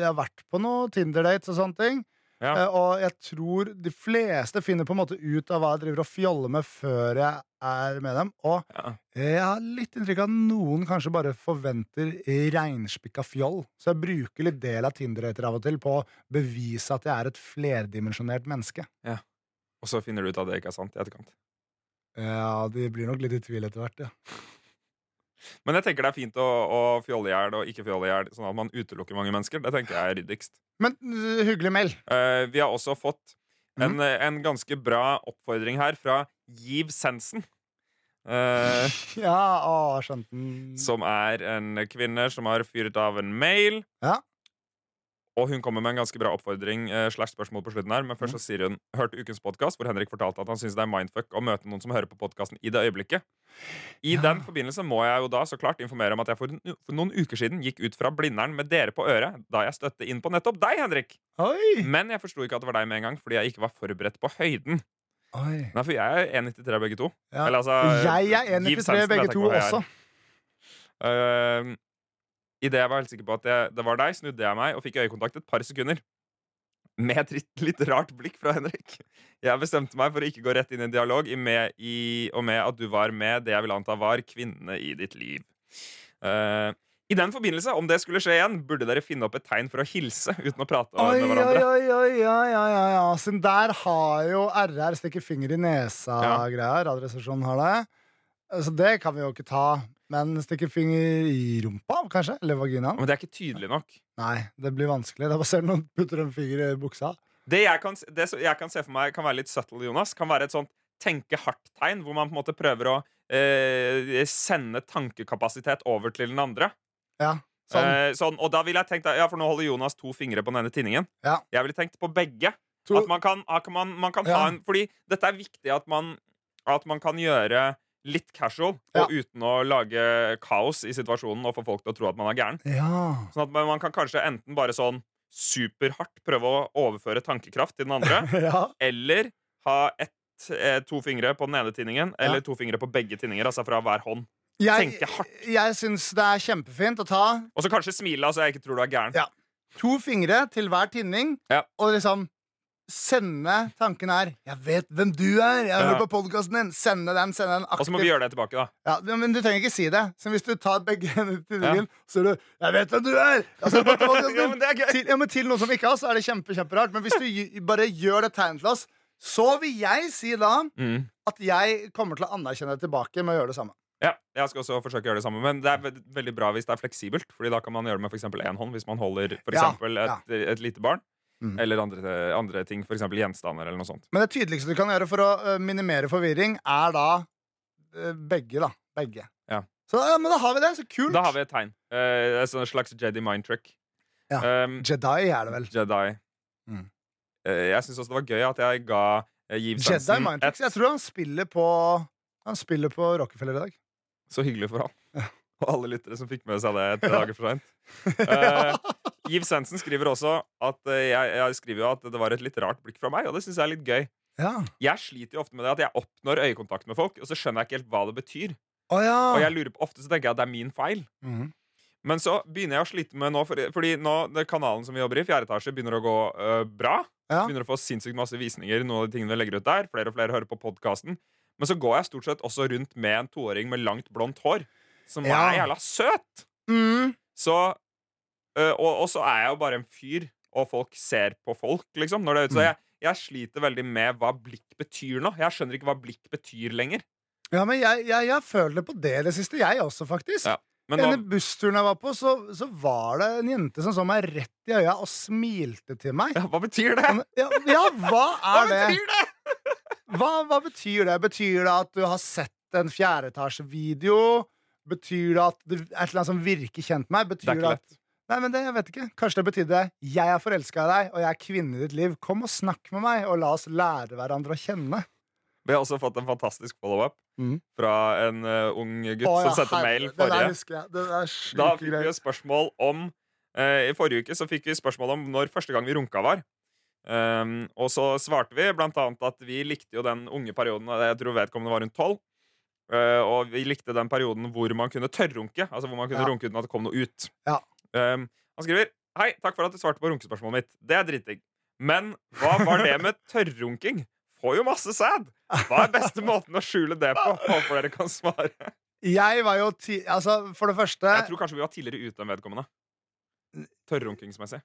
jeg har vært på noen Tinder-dates og sånne ting.
Ja.
Eh, og jeg tror de fleste finner på en måte ut av hva jeg driver og fjoller med før jeg er med dem. Og
Ja.
jeg har litt inntrykk av at noen kanskje bare forventer reinspikka fjoll. Så jeg bruker litt del av Tinder-dater av og til på å bevise at jeg er et flerdimensjonert menneske.
Og så finner du ut at det ikke er sant i etterkant.
Ja, de blir nok litt i tvil etter hvert, ja.
Men jeg tenker det er fint å, å fjolle i hjel og ikke fjolle i hjel, sånn at man utelukker mange mennesker. Det tenker jeg er ryddigst.
Men uh, hyggelig mail.
Uh, vi har også fått
Mhm.
en, eh, en ganske bra oppfordring her fra Giv Sensen. Uh, [LAUGHS]
Ja, å, skjønte den.
som er en kvinne som har fyrt av en mail.
Ja.
Og hun kommer med en ganske bra oppfordring eh, slash spørsmål på slutten her. Men først så sier hun hørte ukens podkast hvor Henrik fortalte at han syns det er mindfuck å møte noen som hører på podkasten i det øyeblikket. I
Ja.
den forbindelse må jeg jo da så klart informere om at jeg for, for noen uker siden gikk ut fra Blindern med dere på øret da jeg støtte inn på nettopp deg, Henrik.
Oi!
Men jeg forsto ikke at det var deg med en gang fordi jeg ikke var forberedt på høyden.
Oi.
Nei, for jeg er 1,93 begge to.
Ja.
Eller altså
jeg er
Giv
1,93
Sensen
begge to også.
Uh, Idet jeg var helt sikker på at det, det var deg, snudde jeg meg og fikk øyekontakt et par sekunder. Med et litt, litt rart blikk fra Henrik. Jeg bestemte meg for å ikke gå rett inn i en dialog i med, i, og med at du var med det jeg vil anta var kvinnene i ditt liv. Uh, I den forbindelse, om det skulle skje igjen, burde dere finne opp et tegn for å hilse uten å prate
Oi,
med hverandre.
oi, oi, oi, oi, oi, oi, oi. der har jo RR stikker finger i nesa-greier. Radioresepsjonen har det. Så det kan vi jo ikke ta. Men stikke finger i rumpa, kanskje? Eller vaginaen?
Men det er ikke tydelig nok.
Nei, det blir vanskelig. Det er bare noen putter en finger i buksa.
Det jeg kan, det jeg kan se for meg kan være litt subtle, Jonas, kan være et sånt tenke hardt-tegn, hvor man på en måte prøver å eh, sende tankekapasitet over til den andre.
Ja, sånn.
Eh, sånn, og da ville jeg tenkt Ja, for nå holder Jonas to fingre på den ene tinningen.
Ja.
Jeg ville tenkt på begge.
To-
At man kan, at man, man kan
Ja.
ha en Fordi dette er viktig at man, at man kan gjøre litt casual,
Ja.
og uten å lage kaos i situasjonen og få folk til å tro at man er gæren.
Ja.
Sånn at man kan kanskje enten bare sånn superhardt prøve å overføre tankekraft til den andre, [LAUGHS]
ja.
eller ha ett, eh, to fingre på den ene tinningen, eller to fingre på begge tinninger, altså fra hver hånd.
Jeg,
Tenke hardt.
jeg syns det er kjempefint å ta
Og så kanskje smile, altså jeg ikke tror du er gæren.
Ja. to fingre til hver tinning, og liksom sende tanken her 'Jeg vet hvem du er! Jeg har
Ja.
på podkasten din!' Sende den. sende den
Og så må vi gjøre det tilbake, da.
Ja, men du trenger ikke si det. Så hvis du tar begge hendene [LAUGHS] til ryggen, så sier du 'Jeg vet hvem du er!' [LAUGHS]
Ja, men er
til, ja, men til noen som ikke har, så er det kjempe, kjemperart. Men hvis du bare gjør det tegnet til oss, så vil jeg si da
Mm.
at jeg kommer til å anerkjenne det tilbake med å gjøre det samme.
Ja, jeg skal også forsøke å gjøre det samme. Men det er ve- veldig bra hvis det er fleksibelt. Fordi da kan man gjøre det med eksempel én hånd hvis man holder for
Ja,
eksempel et, et lite barn.
Mm.
Eller andre, andre ting, eksempel gjenstander eller noe sånt.
Men det tydeligste du kan gjøre for å minimere forvirring, er da begge, da. Begge.
Ja.
Så ja, men da har vi det. Så kult.
Da har vi et tegn. Eh, et en slags Jedi mind trick.
Ja.
Um,
Jedi er det vel.
Jedi.
Mm.
Eh, jeg syns også det var gøy at jeg ga uh,
Jedi Mind Tricks. Jeg tror han spiller på Han spiller på Rockefeller i dag.
Så hyggelig for han.
Ja.
Og alle lyttere som fikk med seg det etter dager for seint. Uh, [LAUGHS] Giv Svendsen skriver også at uh, jeg, jeg skriver jo at det var et litt rart blikk fra meg, og det syns jeg er litt gøy.
Ja.
Jeg sliter jo ofte med det at jeg oppnår øyekontakt med folk, og så skjønner jeg ikke helt hva det betyr.
Oh, ja.
Og jeg lurer på, ofte så tenker jeg at det er min feil.
Mhm.
Men så begynner jeg å slite med nå, fordi, fordi nå det kanalen som vi jobber i, fjerde etasje, begynner å gå øh, bra.
Ja.
Begynner å få sinnssykt masse visninger, noen av de tingene vi legger ut der. Flere og flere hører på podkasten. Men så går jeg stort sett også rundt med en toåring med langt, blondt hår, som
Ja.
er jævla søt.
Mm.
Så øh, og, og så er jeg jo bare en fyr, og folk ser på folk, liksom. Når det er ute. Så
Mm.
jeg, jeg sliter veldig med hva blikk betyr nå. Jeg skjønner ikke hva blikk betyr lenger.
Ja, men jeg, jeg, jeg føler det på det det siste, jeg også, faktisk.
Ja, Men nå,
Denne bussturen jeg var på, så, så var det en jente som så meg rett i øya og smilte til meg.
ja, hva betyr det?
Ja, ja hva [LAUGHS]
Hva
er det?
betyr det?
Hva, hva betyr det? Betyr det at du har sett en fjerdeetasjevideo? Betyr det at det er et eller annet som virker kjent meg? meg?
Det er
Betyr
ikke
det at
lett.
Nei, men det, jeg vet ikke. Kanskje det betydde 'jeg er forelska i deg, og jeg er kvinnen i ditt liv'. Kom og snakk med meg, og la oss lære hverandre å kjenne.
Vi har også fått en fantastisk follow-up
mm.
fra en uh, ung gutt
Å, ja,
som sendte mail forrige. Da fikk vi et spørsmål om uh, I forrige uke så fikk vi spørsmål om når første gang vi runka var. Um, og så svarte vi blant annet at vi likte jo den unge perioden Jeg tror vedkommende var rundt tolv. Eh, og vi likte den perioden hvor man kunne tørrrunke. Altså hvor man kunne
Ja.
runke uten at det kom noe ut.
Ja.
Um, han skriver Hei, takk for at du svarte på runkespørsmålet mitt. Det er dritdigg. Men hva var det med [LAUGHS] tørrrunking? Får jo masse sæd. Hva er beste måten å skjule det på? Håper dere kan svare.
Jeg var jo ti... Altså, for det første
Jeg tror kanskje vi var tidligere ute enn vedkommende. Tørrrunkingsmessig.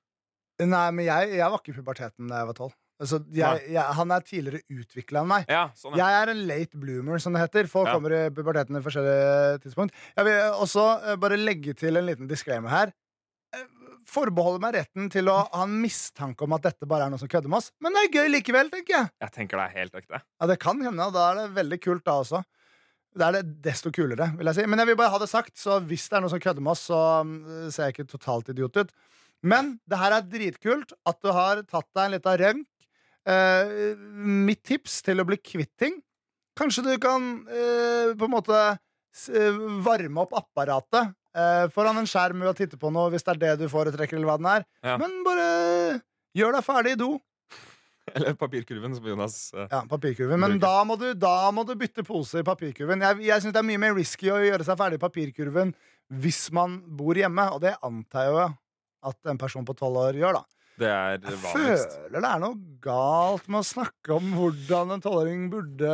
Nei, men jeg, jeg var ikke i puberteten da jeg var tolv. Altså, jeg, jeg, han er tidligere utvikla enn meg.
Ja, sånn.
Jeg er en late bloomer, som det heter. Folk
Ja.
kommer i puberteten i forskjellige tidspunkt. Jeg vil også eh, bare legge til en liten disclaimer her. Eh, Forbeholder meg retten til å ha en mistanke om at dette bare er noe som kødder med oss. Men det er gøy likevel, tenker jeg.
Jeg tenker det er helt ekte.
Ja, Det kan hende, og da er det veldig kult da også. Da er det desto kulere, vil jeg si. Men jeg vil bare ha det sagt, så hvis det er noe som kødder med oss, så mm, ser jeg ikke totalt idiot ut. Men det her er dritkult at du har tatt deg en liten rønk. Eh, mitt tips til å bli kvitt ting Kanskje du kan uh, på en måte eh, varme opp apparatet uh, foran en skjerm ved å titte på noe, hvis det er det du foretrekker, eller hva den er.
Ja.
Men bare gjør deg ferdig i do. [LAUGHS]
Eller papirkurven, som Jonas uh,
Ja, papirkurven. Men
Bruker.
da må, du, da må du bytte pose i papirkurven. Jeg, jeg synes det er mye mer risky å gjøre seg ferdig i papirkurven hvis man bor hjemme, og det antar jeg jo at en person på tolv år gjør, da.
Det er
Jeg
vanligst.
føler det er noe galt med å snakke om hvordan en tolvåring burde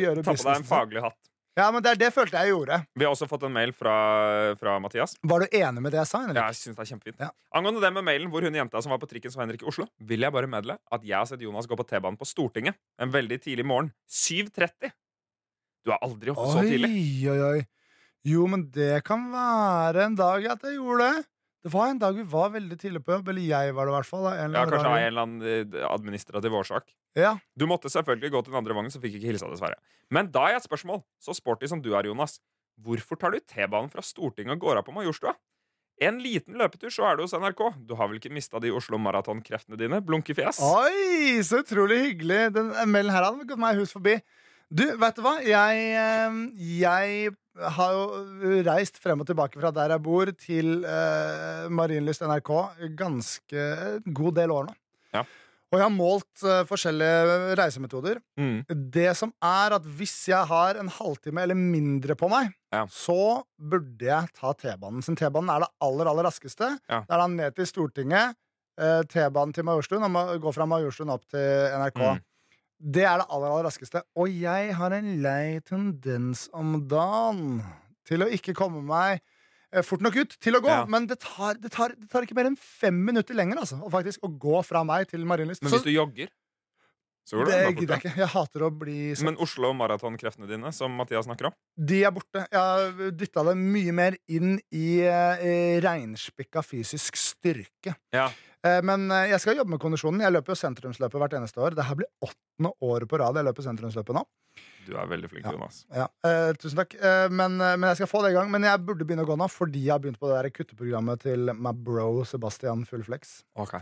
gjøre
Ta på deg en faglig hatt.
Ja, men det, det følte jeg gjorde.
Vi har også fått en mail fra, fra Mathias.
Var du enig med det jeg sa? Henrik?
Ja, jeg synes det er kjempefint
Ja.
Angående det med mailen hvor hun jenta som var på trikken så Henrik i Oslo, vil jeg bare meddele at jeg har sett Jonas gå på T-banen på Stortinget en veldig tidlig morgen. 7.30. Du er aldri oppe så tidlig.
Oi, oi, oi. Jo, men det kan være en dag at jeg gjorde det. Det var en dag vi var veldig tidlig på jobb. Eller jeg var det, i hvert fall.
Ja, Kanskje av en eller annen eh, administrativ årsak.
Ja.
Du måtte selvfølgelig gå til den andre vognen, så fikk ikke hilsa, dessverre. Men da er et spørsmål, så sporty som du er, Jonas. Hvorfor tar du T-banen fra Stortinget og går av på Majorstua? En liten løpetur, så er du hos NRK. Du har vel ikke mista de Oslo Maraton-kreftene dine? Blunkefjes?
Oi, så utrolig hyggelig. Den mailen her hadde gått meg hus forbi. Du, vet du hva? Jeg, eh, jeg har jo reist frem og tilbake fra der jeg bor, til eh, Marienlyst NRK ganske en god del år nå.
Ja.
Og jeg har målt eh, forskjellige reisemetoder.
Mm.
Det som er at hvis jeg har en halvtime eller mindre på meg,
Ja.
så burde jeg ta T-banen. Siden T-banen er det aller, aller raskeste.
Ja.
Det er da ned til Stortinget, eh, T-banen til Majorstuen, og ma- gå fra Majorstuen opp til NRK.
Mm.
Det er det aller, aller raskeste. Og jeg har en lei tendens om dagen til å ikke komme meg eh, fort nok ut til å gå.
Ja.
Men det tar, det, tar, det tar ikke mer enn fem minutter lenger altså, faktisk å gå fra meg til Marienlyst.
Men
Så
hvis du jogger, så går det
det gidder jeg ikke. Jeg hater å bli sånn.
Men Oslo Maraton-kreftene dine, som Mathias snakker om
De er borte. Jeg har dytta det mye mer inn i eh, reinspikka fysisk styrke.
Ja.
Eh, men eh, jeg skal jobbe med kondisjonen. Jeg løper jo sentrumsløpet hvert eneste år. Dette blir åttende året på rad jeg løper sentrumsløpet nå.
Du er veldig flink,
Ja.
Jonas.
Ja, eh, tusen takk. Eh, men, men jeg skal få det i gang. Men jeg burde begynne å gå nå fordi jeg har begynt på det der kutteprogrammet til my bro Sebastian Fullflex.
Ok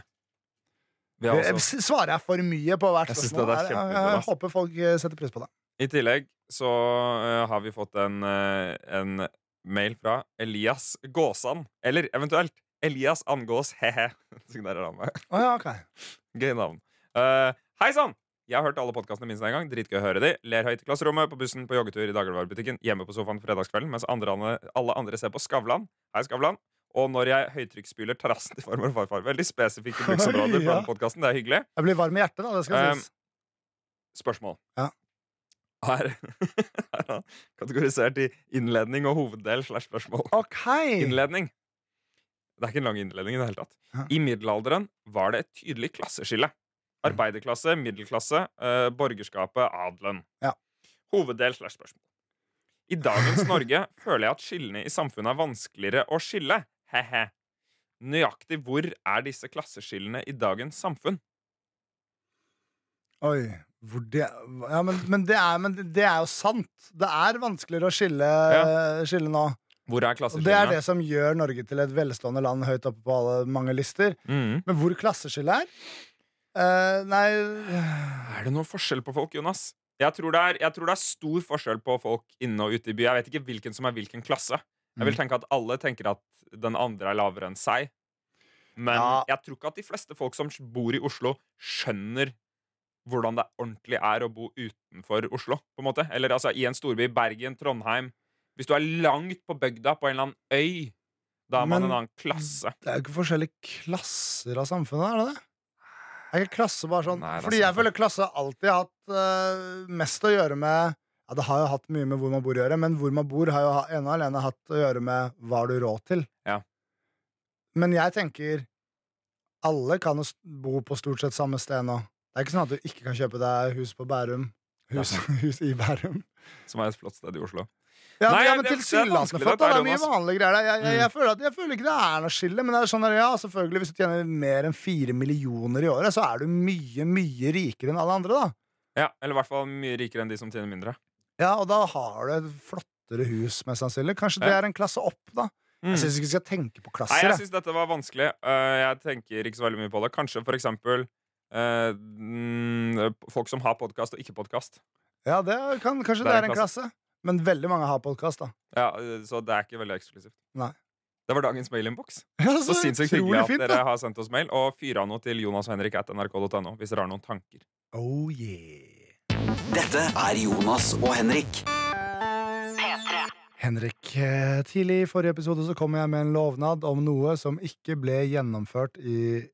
Vi har
Eh,
også,
Svarer jeg for mye på hvert
Jeg
spørsmål?
det er kjempefint,
jeg, jeg håper folk setter pris på det.
I tillegg så uh, har vi fått en, uh, en mail fra Elias Gåsan. Eller eventuelt Elias Angås, he-he. [LAUGHS] Signerer han meg.
Oh, ja, okay.
Gøy navn. Uh, Hei sann! Jeg har hørt alle podkastene minst en gang. Dritgøy å høre de. Ler høyt i klasserommet, på bussen, på joggetur, i dagligvarebutikken, hjemme på sofaen på fredagskvelden, mens andre, alle andre ser på Skavlan. Hei, Skavlan. Og når jeg høytrykksspyler terrassen til farmor og farfar. Veldig spesifikke bruksområder [LAUGHS]
Ja.
denne podkasten. Det er hyggelig.
Jeg blir varm i hjertet, da. Det skal
Um,
sies.
Spørsmål.
Ja. [LAUGHS]
Er han kategorisert i innledning og hoveddel slash spørsmål.
OK!
Innledning. Det er ikke en lang innledning i det hele tatt. I middelalderen var det et tydelig klasseskille. Arbeiderklasse, middelklasse, eh, borgerskapet, adelen.
Ja.
Hoveddel slash spørsmål. I dagens [LAUGHS] Norge føler jeg at skillene i samfunnet er vanskeligere å skille. He-he. Nøyaktig hvor er disse klasseskillene i dagens samfunn?
Oi. Hvor det, ja, men, men, det er, men det er jo sant. Det er vanskeligere å skille, skille nå.
Hvor er
Og det er det som gjør Norge til et velstående land høyt oppe på alle mange lister.
Mm.
Men hvor klasseskillet er? Uh, nei
Er det noen forskjell på folk, Jonas? Jeg tror, er, jeg tror det er stor forskjell på folk inne og ute i by. Jeg vet ikke hvilken som er hvilken klasse. Jeg vil
Mm.
tenke at alle tenker at den andre er lavere enn seg. Men
Ja.
jeg tror ikke at de fleste folk som bor i Oslo, skjønner hvordan det ordentlig er å bo utenfor Oslo. på en måte Eller altså i en storby. Bergen, Trondheim. Hvis du er langt på bygda på en eller annen øy, da er man en annen klasse.
Det er jo ikke forskjellige klasser av samfunnet, er det det? Er ikke klasse bare sånn
Nei,
Fordi jeg føler klasse alltid har hatt uh, mest å gjøre med Ja, det har jo hatt mye med hvor man bor å gjøre, men hvor man bor, har jo ene og alene hatt å gjøre med hva har du råd til.
Ja.
Men jeg tenker alle kan jo bo på stort sett samme sted nå. Det er ikke sånn at du ikke kan kjøpe deg hus på Bærum. Hus, [LAUGHS] hus i Bærum.
Som er et flott sted i Oslo.
Ja,
Nei,
ja, men
det- det er
tilsynelatende
her,
Det er mye vanlige greier der. Jeg, jeg,
Mm.
jeg, føler at, jeg føler ikke det er noe skille, men det er sånn at, ja, selvfølgelig hvis du tjener mer enn fire millioner i året, så er du mye, mye rikere enn alle andre, da.
Ja, Eller i hvert fall mye rikere enn de som tjener mindre.
Ja, og da har du et flottere hus, mest sannsynlig. Kanskje det er en klasse opp, da. Jeg syns ikke vi skal tenke på klasser.
Nei,
jeg.
syns dette var vanskelig. Uh, jeg tenker ikke så veldig mye på det. Kanskje for eksempel mm, folk som har podkast og ikke podkast.
Ja, det kan, kanskje det er en klasse. Men veldig mange har podkast, da.
Ja, eh, så det er ikke veldig eksklusivt.
Nei.
Det var dagens mailinnboks.
Ja,
Så så sinnssykt hyggelig at
fint,
dere har sendt oss mail. Og fyr av noe til Jonas og Henrik at nrk.no hvis dere har noen tanker.
Oh yeah.
Dette er Jonas og Henrik.
P3.
Henrik, eh, tidlig i forrige episode så kom jeg med en lovnad om noe som ikke ble gjennomført i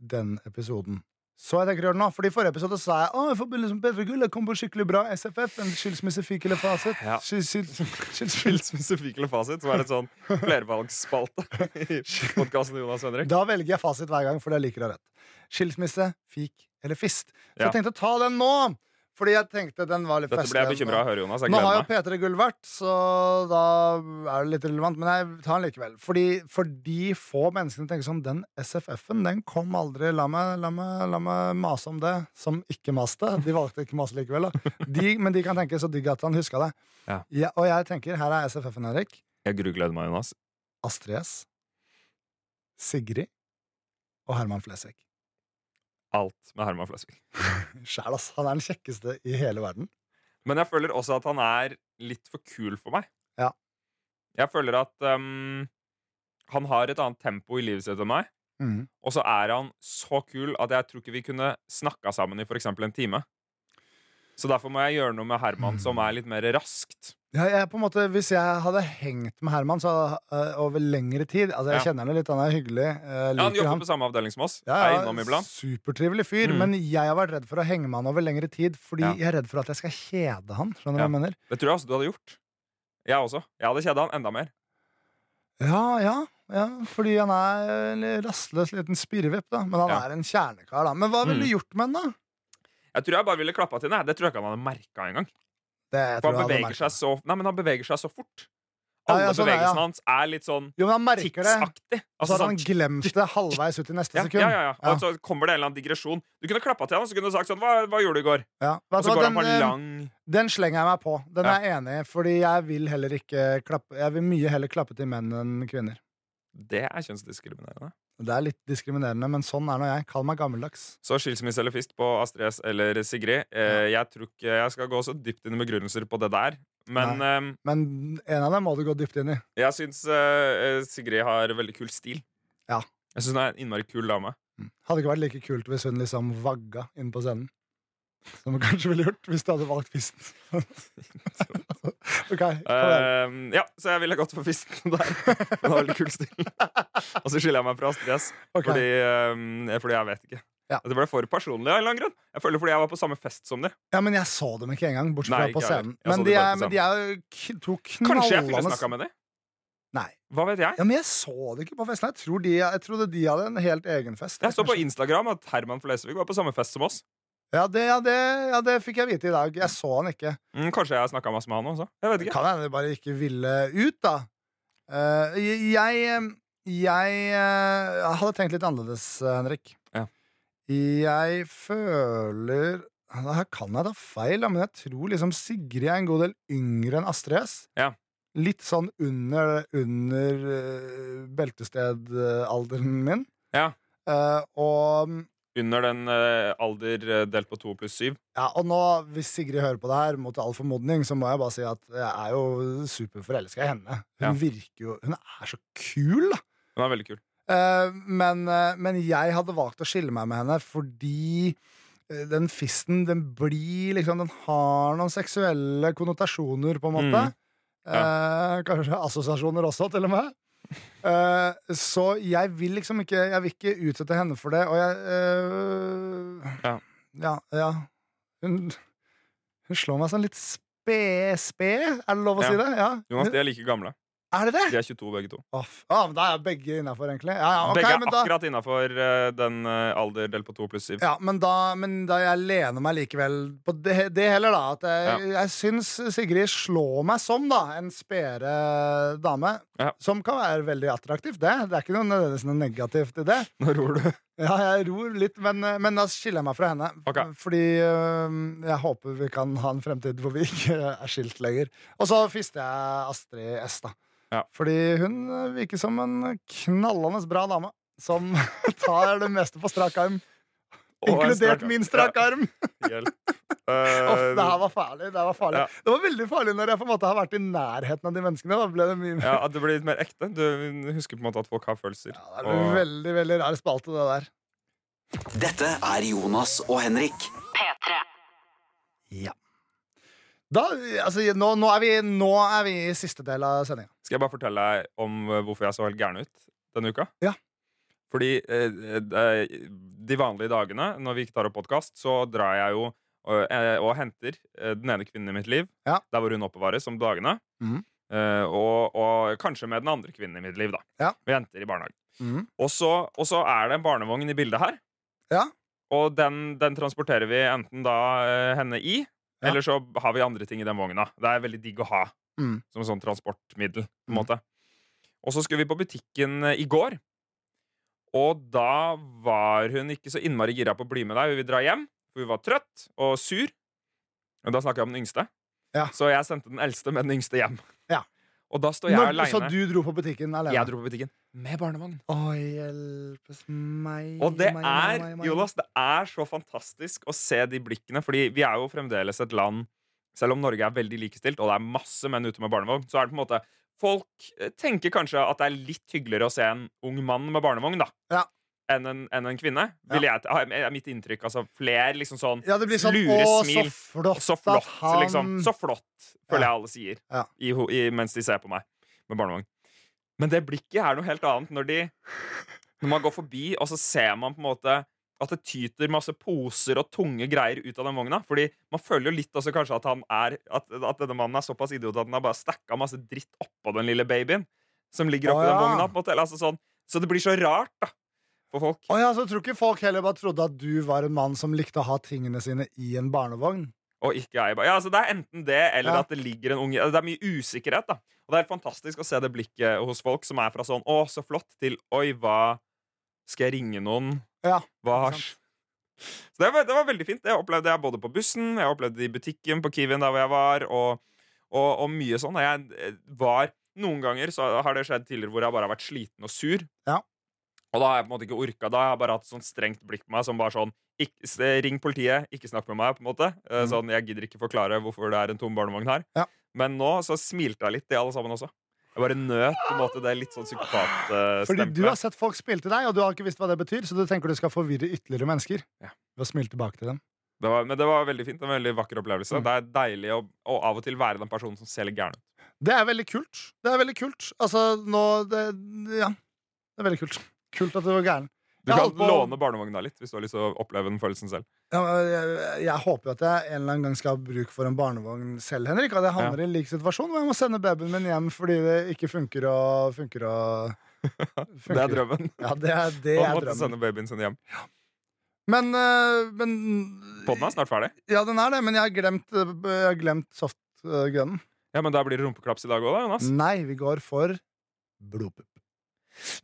den episoden. Så jeg tenker å gjøre det nå, fordi I forrige episode sa jeg å, i forbindelse med Bedre Gull jeg kom på skikkelig bra SFF. En skilsmisse, fikk eller fasit.
Ja.
Skil- skil- skilsmisse.
Fikk eller fasit, som er et sånn flervalgsspalte i podkasten Jonas og Henrik.
Da velger jeg fasit hver gang, fordi jeg liker ha rett. Skilsmisse, fik eller fist. Så
Ja.
jeg tenkte å ta den nå, fordi jeg tenkte den var litt
Dette ble jeg bekymra av å høre, Jonas. Jeg
Nå har jo
gleder meg.
P3 Gull vært, så da er det litt relevant. Men jeg tar den likevel. Fordi for de få menneskene tenker sånn Den SFF-en, den kom aldri. La meg, la, meg, la meg mase om det. Som ikke maste. De valgte ikke mase likevel. Da. De, men de kan tenke så digg at han huska det.
Ja.
og jeg tenker, her er SFF-en, Erik.
Jeg grugleder meg, Jonas.
Astrid S. Sigrid og Herman Flesvig.
Alt med Herman Flesvig. [LAUGHS]
Sjæl, ass. Han er den kjekkeste i hele verden.
Men jeg føler også at han er litt for kul for meg.
Ja.
Jeg føler at um, han har et annet tempo i livet sitt enn meg.
Mm.
Og så er han så kul at jeg tror ikke vi kunne snakka sammen i eksempel en time. Så derfor må jeg gjøre noe med Herman som er litt mer raskt.
Ja, jeg, på en måte, hvis jeg hadde hengt med Herman så, uh, over lengre tid Altså, Jeg
Ja.
kjenner han litt, han er hyggelig. øh,
Ja, han jobber
han.
på samme avdeling som oss.
Ja, ja. Supertrivelig fyr,
Mm.
men jeg har vært redd for å henge med han over lengre tid fordi jeg er redd for at jeg skal kjede han. Skjønner du hva jeg mener?
Det tror jeg også du hadde gjort. Jeg også. Jeg hadde kjeda han enda mer.
Ja, ja, ja, fordi han er en rastløs liten spirrevipp, da. Men han
Ja.
er en kjernekar, da. Men hva ville
Mm.
du gjort med han, da?
Jeg tror jeg bare ville klappa til henne. Det tror jeg ikke han hadde merka engang.
Det
han beveger seg så Nei, men han beveger seg så fort. Alle
ja, sånn bevegelsene ja.
hans er litt sånn
Jo, men han
tidsaktig.
Og så
Altså,
hadde han
sånn,
glemt det halvveis ut i neste
ja,
sekund.
ja, ja, ja.
Ja.
Og så kommer det en eller annen digresjon. Du kunne klappa til han og så kunne du sagt sånn Hva, hva gjorde du i går?
Ja.
Og så går han på
den,
en
eh,
lang
Den slenger jeg meg på. Den
Ja.
er jeg enig i, fordi jeg vil heller ikke klappe Jeg vil mye heller klappe til menn enn kvinner.
Det er kjønnsdiskriminerende.
Det er litt diskriminerende, men sånn er nå jeg. Kall meg gammeldags.
Så skilsmisse eller fist på Astrid S eller Sigrid. Eh, jeg tror ikke jeg skal gå så dypt inn i begrunnelser på det der. Men eh,
Men en av dem må du gå dypt inn i.
jeg syns eh, Sigrid har veldig kul stil.
Ja.
Jeg syns hun er en innmari kul dame.
Hadde ikke vært like kult hvis hun liksom vagga inn på scenen. Som hun kanskje ville gjort hvis du hadde valgt fisten. [LAUGHS] ok, kom igjen.
Eh, ja, så jeg ville gått for fisten [LAUGHS] der. Det var veldig kul stil. Og så skiller jeg meg fra Astrid S.
okay.
Fordi, eh, fordi jeg vet ikke.
Ja.
Det ble for personlig av en eller annen grunn. Jeg føler fordi jeg var på samme fest som de.
Ja, men jeg så dem ikke engang, bortsett fra
Nei,
på
jeg
scenen.
Jeg
Men de er, men de er to
Kanskje jeg
knallende
snakka med dem?
Nei.
Hva vet jeg?
Ja, men jeg så det ikke på festen. Jeg, tror de, jeg trodde de hadde en helt egen fest.
Jeg så på Instagram at Herman Flesvig var på samme fest som oss.
Ja, det, ja, det, ja, det fikk jeg vite i dag. Jeg så han ikke.
Mm, kanskje jeg snakka masse med han også. Jeg vet ikke.
kan hende de bare ikke ville ut, da. Uh, jeg jeg uh, hadde tenkt litt annerledes, eh, Henrik.
Ja.
Jeg føler Her kan jeg ta feil, da, men jeg tror liksom Sigrid er en god del yngre enn Astrid S.
Ja.
Litt sånn under, under uh, beltestedalderen min.
Ja.
Og,
Under den eh, alder eh, delt på to pluss syv.
ja, og nå, hvis Sigrid hører på det her, mot all formodning, så må jeg bare si at jeg er jo superforelska i henne. Hun
Ja.
virker jo Hun er så kul, da!
Hun er veldig kul.
Eh, men, eh, men jeg hadde valgt å skille meg med henne fordi den fisten, den blir liksom Den har noen seksuelle konnotasjoner, på en måte.
Mm.
Eh, kanskje assosiasjoner også, til og med. Eh, så jeg vil liksom ikke Jeg vil ikke utsette henne for det, og jeg uh,
Ja.
ja, ja. Hun, hun slår meg som litt spe-spe, er det lov å
Ja.
si det? Ja.
Jonas, de er like gamle.
Er det det?
De er 22 begge to.
Å, ah, men da er begge innafor, egentlig. Ja, ja, okay,
begge er
da,
akkurat innafor den uh, alder delt på to pluss syv.
ja, men, da, men da jeg lener meg likevel på det, det heller, da. At jeg, jeg syns Sigrid slår meg som da en spede dame.
Ja.
Som kan være veldig attraktivt, det. Det er ikke noe, nødvendigvis noe negativt i det.
Nå ror du.
Ja, jeg ror litt, men, men da skiller jeg meg fra henne.
Okay.
Fordi øh, jeg håper vi kan ha en fremtid hvor vi ikke er skilt lenger. Og så fister jeg Astrid S, da.
Ja.
Fordi hun virker som en knallende bra dame. Som [LAUGHS] tar det meste på strak arm. Inkludert
strak
min strak arm. [LAUGHS]
Hjelp.
Uh,
Eh,
det her var farlig. Det, var farlig.
Ja.
det var veldig farlig når jeg på en måte har vært i nærheten av de menneskene. Da ble det mye mer
ja, at det ble litt mer ekte. Du husker på en måte at folk har følelser.
Ja, det er
Og-
veldig, veldig rar spalte, det der.
Dette er Jonas og Henrik.
P3.
Ja. Da, altså, nå, nå, er vi, nå er vi i siste del av sendinga.
Skal jeg bare fortelle deg om eh, hvorfor jeg så helt gæren ut denne uka?
Ja.
Fordi eh, eh, de vanlige dagene når vi ikke tar opp podkast, så drar jeg jo og, og henter den ene kvinnen i mitt liv
Ja.
der hvor hun oppbevares om dagene. Eh, og, og kanskje med den andre kvinnen i mitt liv, da.
Ja.
Vi henter i barnehagen.
Mm.
Og, så, og så er det en barnevogn i bildet her.
Ja.
Og den, den transporterer vi enten da henne i,
Ja.
eller så har vi andre ting i den vogna. Det er veldig digg å ha
Mm.
som sånn transportmiddel. på en
Mm.
måte Og så skulle vi på butikken eh, i går. Og da var hun ikke så innmari gira på å bli med deg. Hun ville dra hjem, for hun var trøtt og sur. Og da snakker jeg om den yngste.
Ja.
Så jeg sendte den eldste med den yngste hjem. Og da står jeg
Når, så du dro på butikken alene?
Jeg dro på butikken med barnevogn.
Å, hjelpes meg
Og det
meg, meg,
er,
meg, meg.
Jonas, det er så fantastisk å se de blikkene, fordi vi er jo fremdeles et land Selv om Norge er veldig likestilt, og det er masse menn ute med barnevogn, så er det på en måte Folk eh, tenker kanskje at det er litt hyggeligere å se en ung mann med barnevogn, da.
Ja.
Enn en, enn en kvinne. Vil jeg, er mitt inntrykk. Altså flere liksom sånn
Ja, det blir sånn
lure
Å,
smil.
så flott,
Så flott,
at han
liksom. Så flott, føler jeg alle sier i, i, mens de ser på meg med barnevogn. Men det blikket er noe helt annet når de Når man går forbi, og så ser man på en måte at det tyter masse poser og tunge greier ut av den vogna. Fordi man føler jo litt også kanskje at han er At, at denne mannen er såpass idiot at han har bare stacka masse dritt oppå den lille babyen som ligger oppi den
ja.
vogna. på. Altså, sånn. Så det blir så rart, da. For folk.
Å ja, så tror ikke folk heller bare trodde at du var en mann som likte å ha tingene sine i en barnevogn?
Og ikke jeg. Ja, altså, det er enten det, eller
Ja.
at det ligger en unge Det er mye usikkerhet, da. Og det er fantastisk å se det blikket hos folk som er fra sånn 'Å, så flott', til 'Oi, hva Skal jeg ringe noen?'
Ja,
Hva. Så det var, det var veldig fint. Det opplevde jeg både på bussen, jeg opplevde det i butikken på Kiwien der hvor jeg var, og, og, og mye sånn. Jeg eh, var Noen ganger så har det skjedd tidligere hvor jeg bare har vært sliten og sur.
Ja.
Og da har jeg på en måte ikke orka. Da har jeg bare hatt sånn strengt blikk på meg som bare sånn ikke, Ring politiet, ikke snakk med meg, på en måte. Eh,
Mhm.
Sånn, Jeg gidder ikke forklare hvorfor det er en tom barnevogn her.
Ja.
Men nå så smilte jeg litt, til alle sammen også. Jeg bare nøt på en måte det litt sånn
Fordi du har sett folk spille til deg, og du har ikke visst hva det betyr, så du tenker du skal forvirre ytterligere mennesker
Ja.
ved å smile tilbake til dem.
Det var, men det var veldig fint. En veldig vakker opplevelse.
Mm.
Det er deilig å, å av og til være den personen som ser litt gæren ut.
Det er veldig kult. Det er veldig kult. Altså, nå det, Ja. Det er veldig kult. Kult at du var gæren.
Du kan
på-
låne barnevogna litt hvis du har lyst til å oppleve den følelsen selv.
Ja, jeg, jeg håper jo at jeg en eller annen gang skal ha bruk for en barnevogn selv, Henrik. At jeg havner i en lik situasjon hvor jeg må sende babyen min hjem fordi det ikke funker og funker og [LAUGHS]
Det er drømmen.
Ja, det er, det er drømmen.
sende babyen sin hjem.
Men, øh, men
Podden er snart ferdig.
Ja, den er det, men jeg har glemt, jeg har glemt softgunnen.
Ja, Men da blir det rumpeklaps i dag òg, da, Jonas?
Nei, vi går for blodpupp.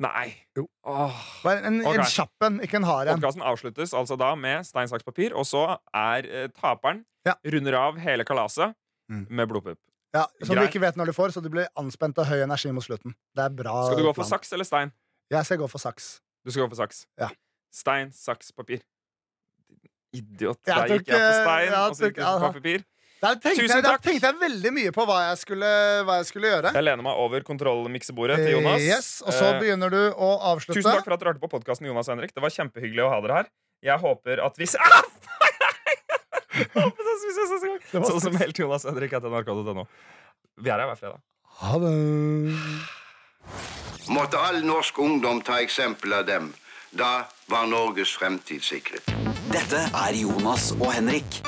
Nei.
Jo.
Åh.
Bare en,
okay.
en kjapp en, ikke en hard en.
Podkasten avsluttes altså da med stein, saks, papir, og så er eh, taperen
Ja.
runder av hele kalaset
Mm.
med blodpupp.
Ja, Som du ikke vet når du får, så du blir anspent og høy energi mot slutten. Det er bra
Skal du gå for
plan.
saks eller stein?
Jeg skal gå for saks.
Du skal gå for saks.
Ja.
Stein, saks, papir. Idiot.
Jeg
Der gikk jeg for
eh,
stein,
jeg
og så gikk jeg
på
for papir.
Der tenkte,
Tusen
jeg, der tenkte jeg veldig mye på hva jeg skulle, hva jeg skulle gjøre.
Jeg lener meg over kontrollmiksebordet til Jonas.
Yes, og så
Eh,
begynner du å avslutte.
Tusen takk for at dere hørte på podkasten, Jonas og Henrik. Det var kjempehyggelig å ha dere her. Jeg håper at hvis [LAUGHS] Ah! Sånn som helt Jonas og Henrik etter nrk.no. Vi er her hver fredag.
Ha det.
Måtte all norsk ungdom ta eksempel av dem. Da var Norges fremtid sikret.
Dette er Jonas og Henrik.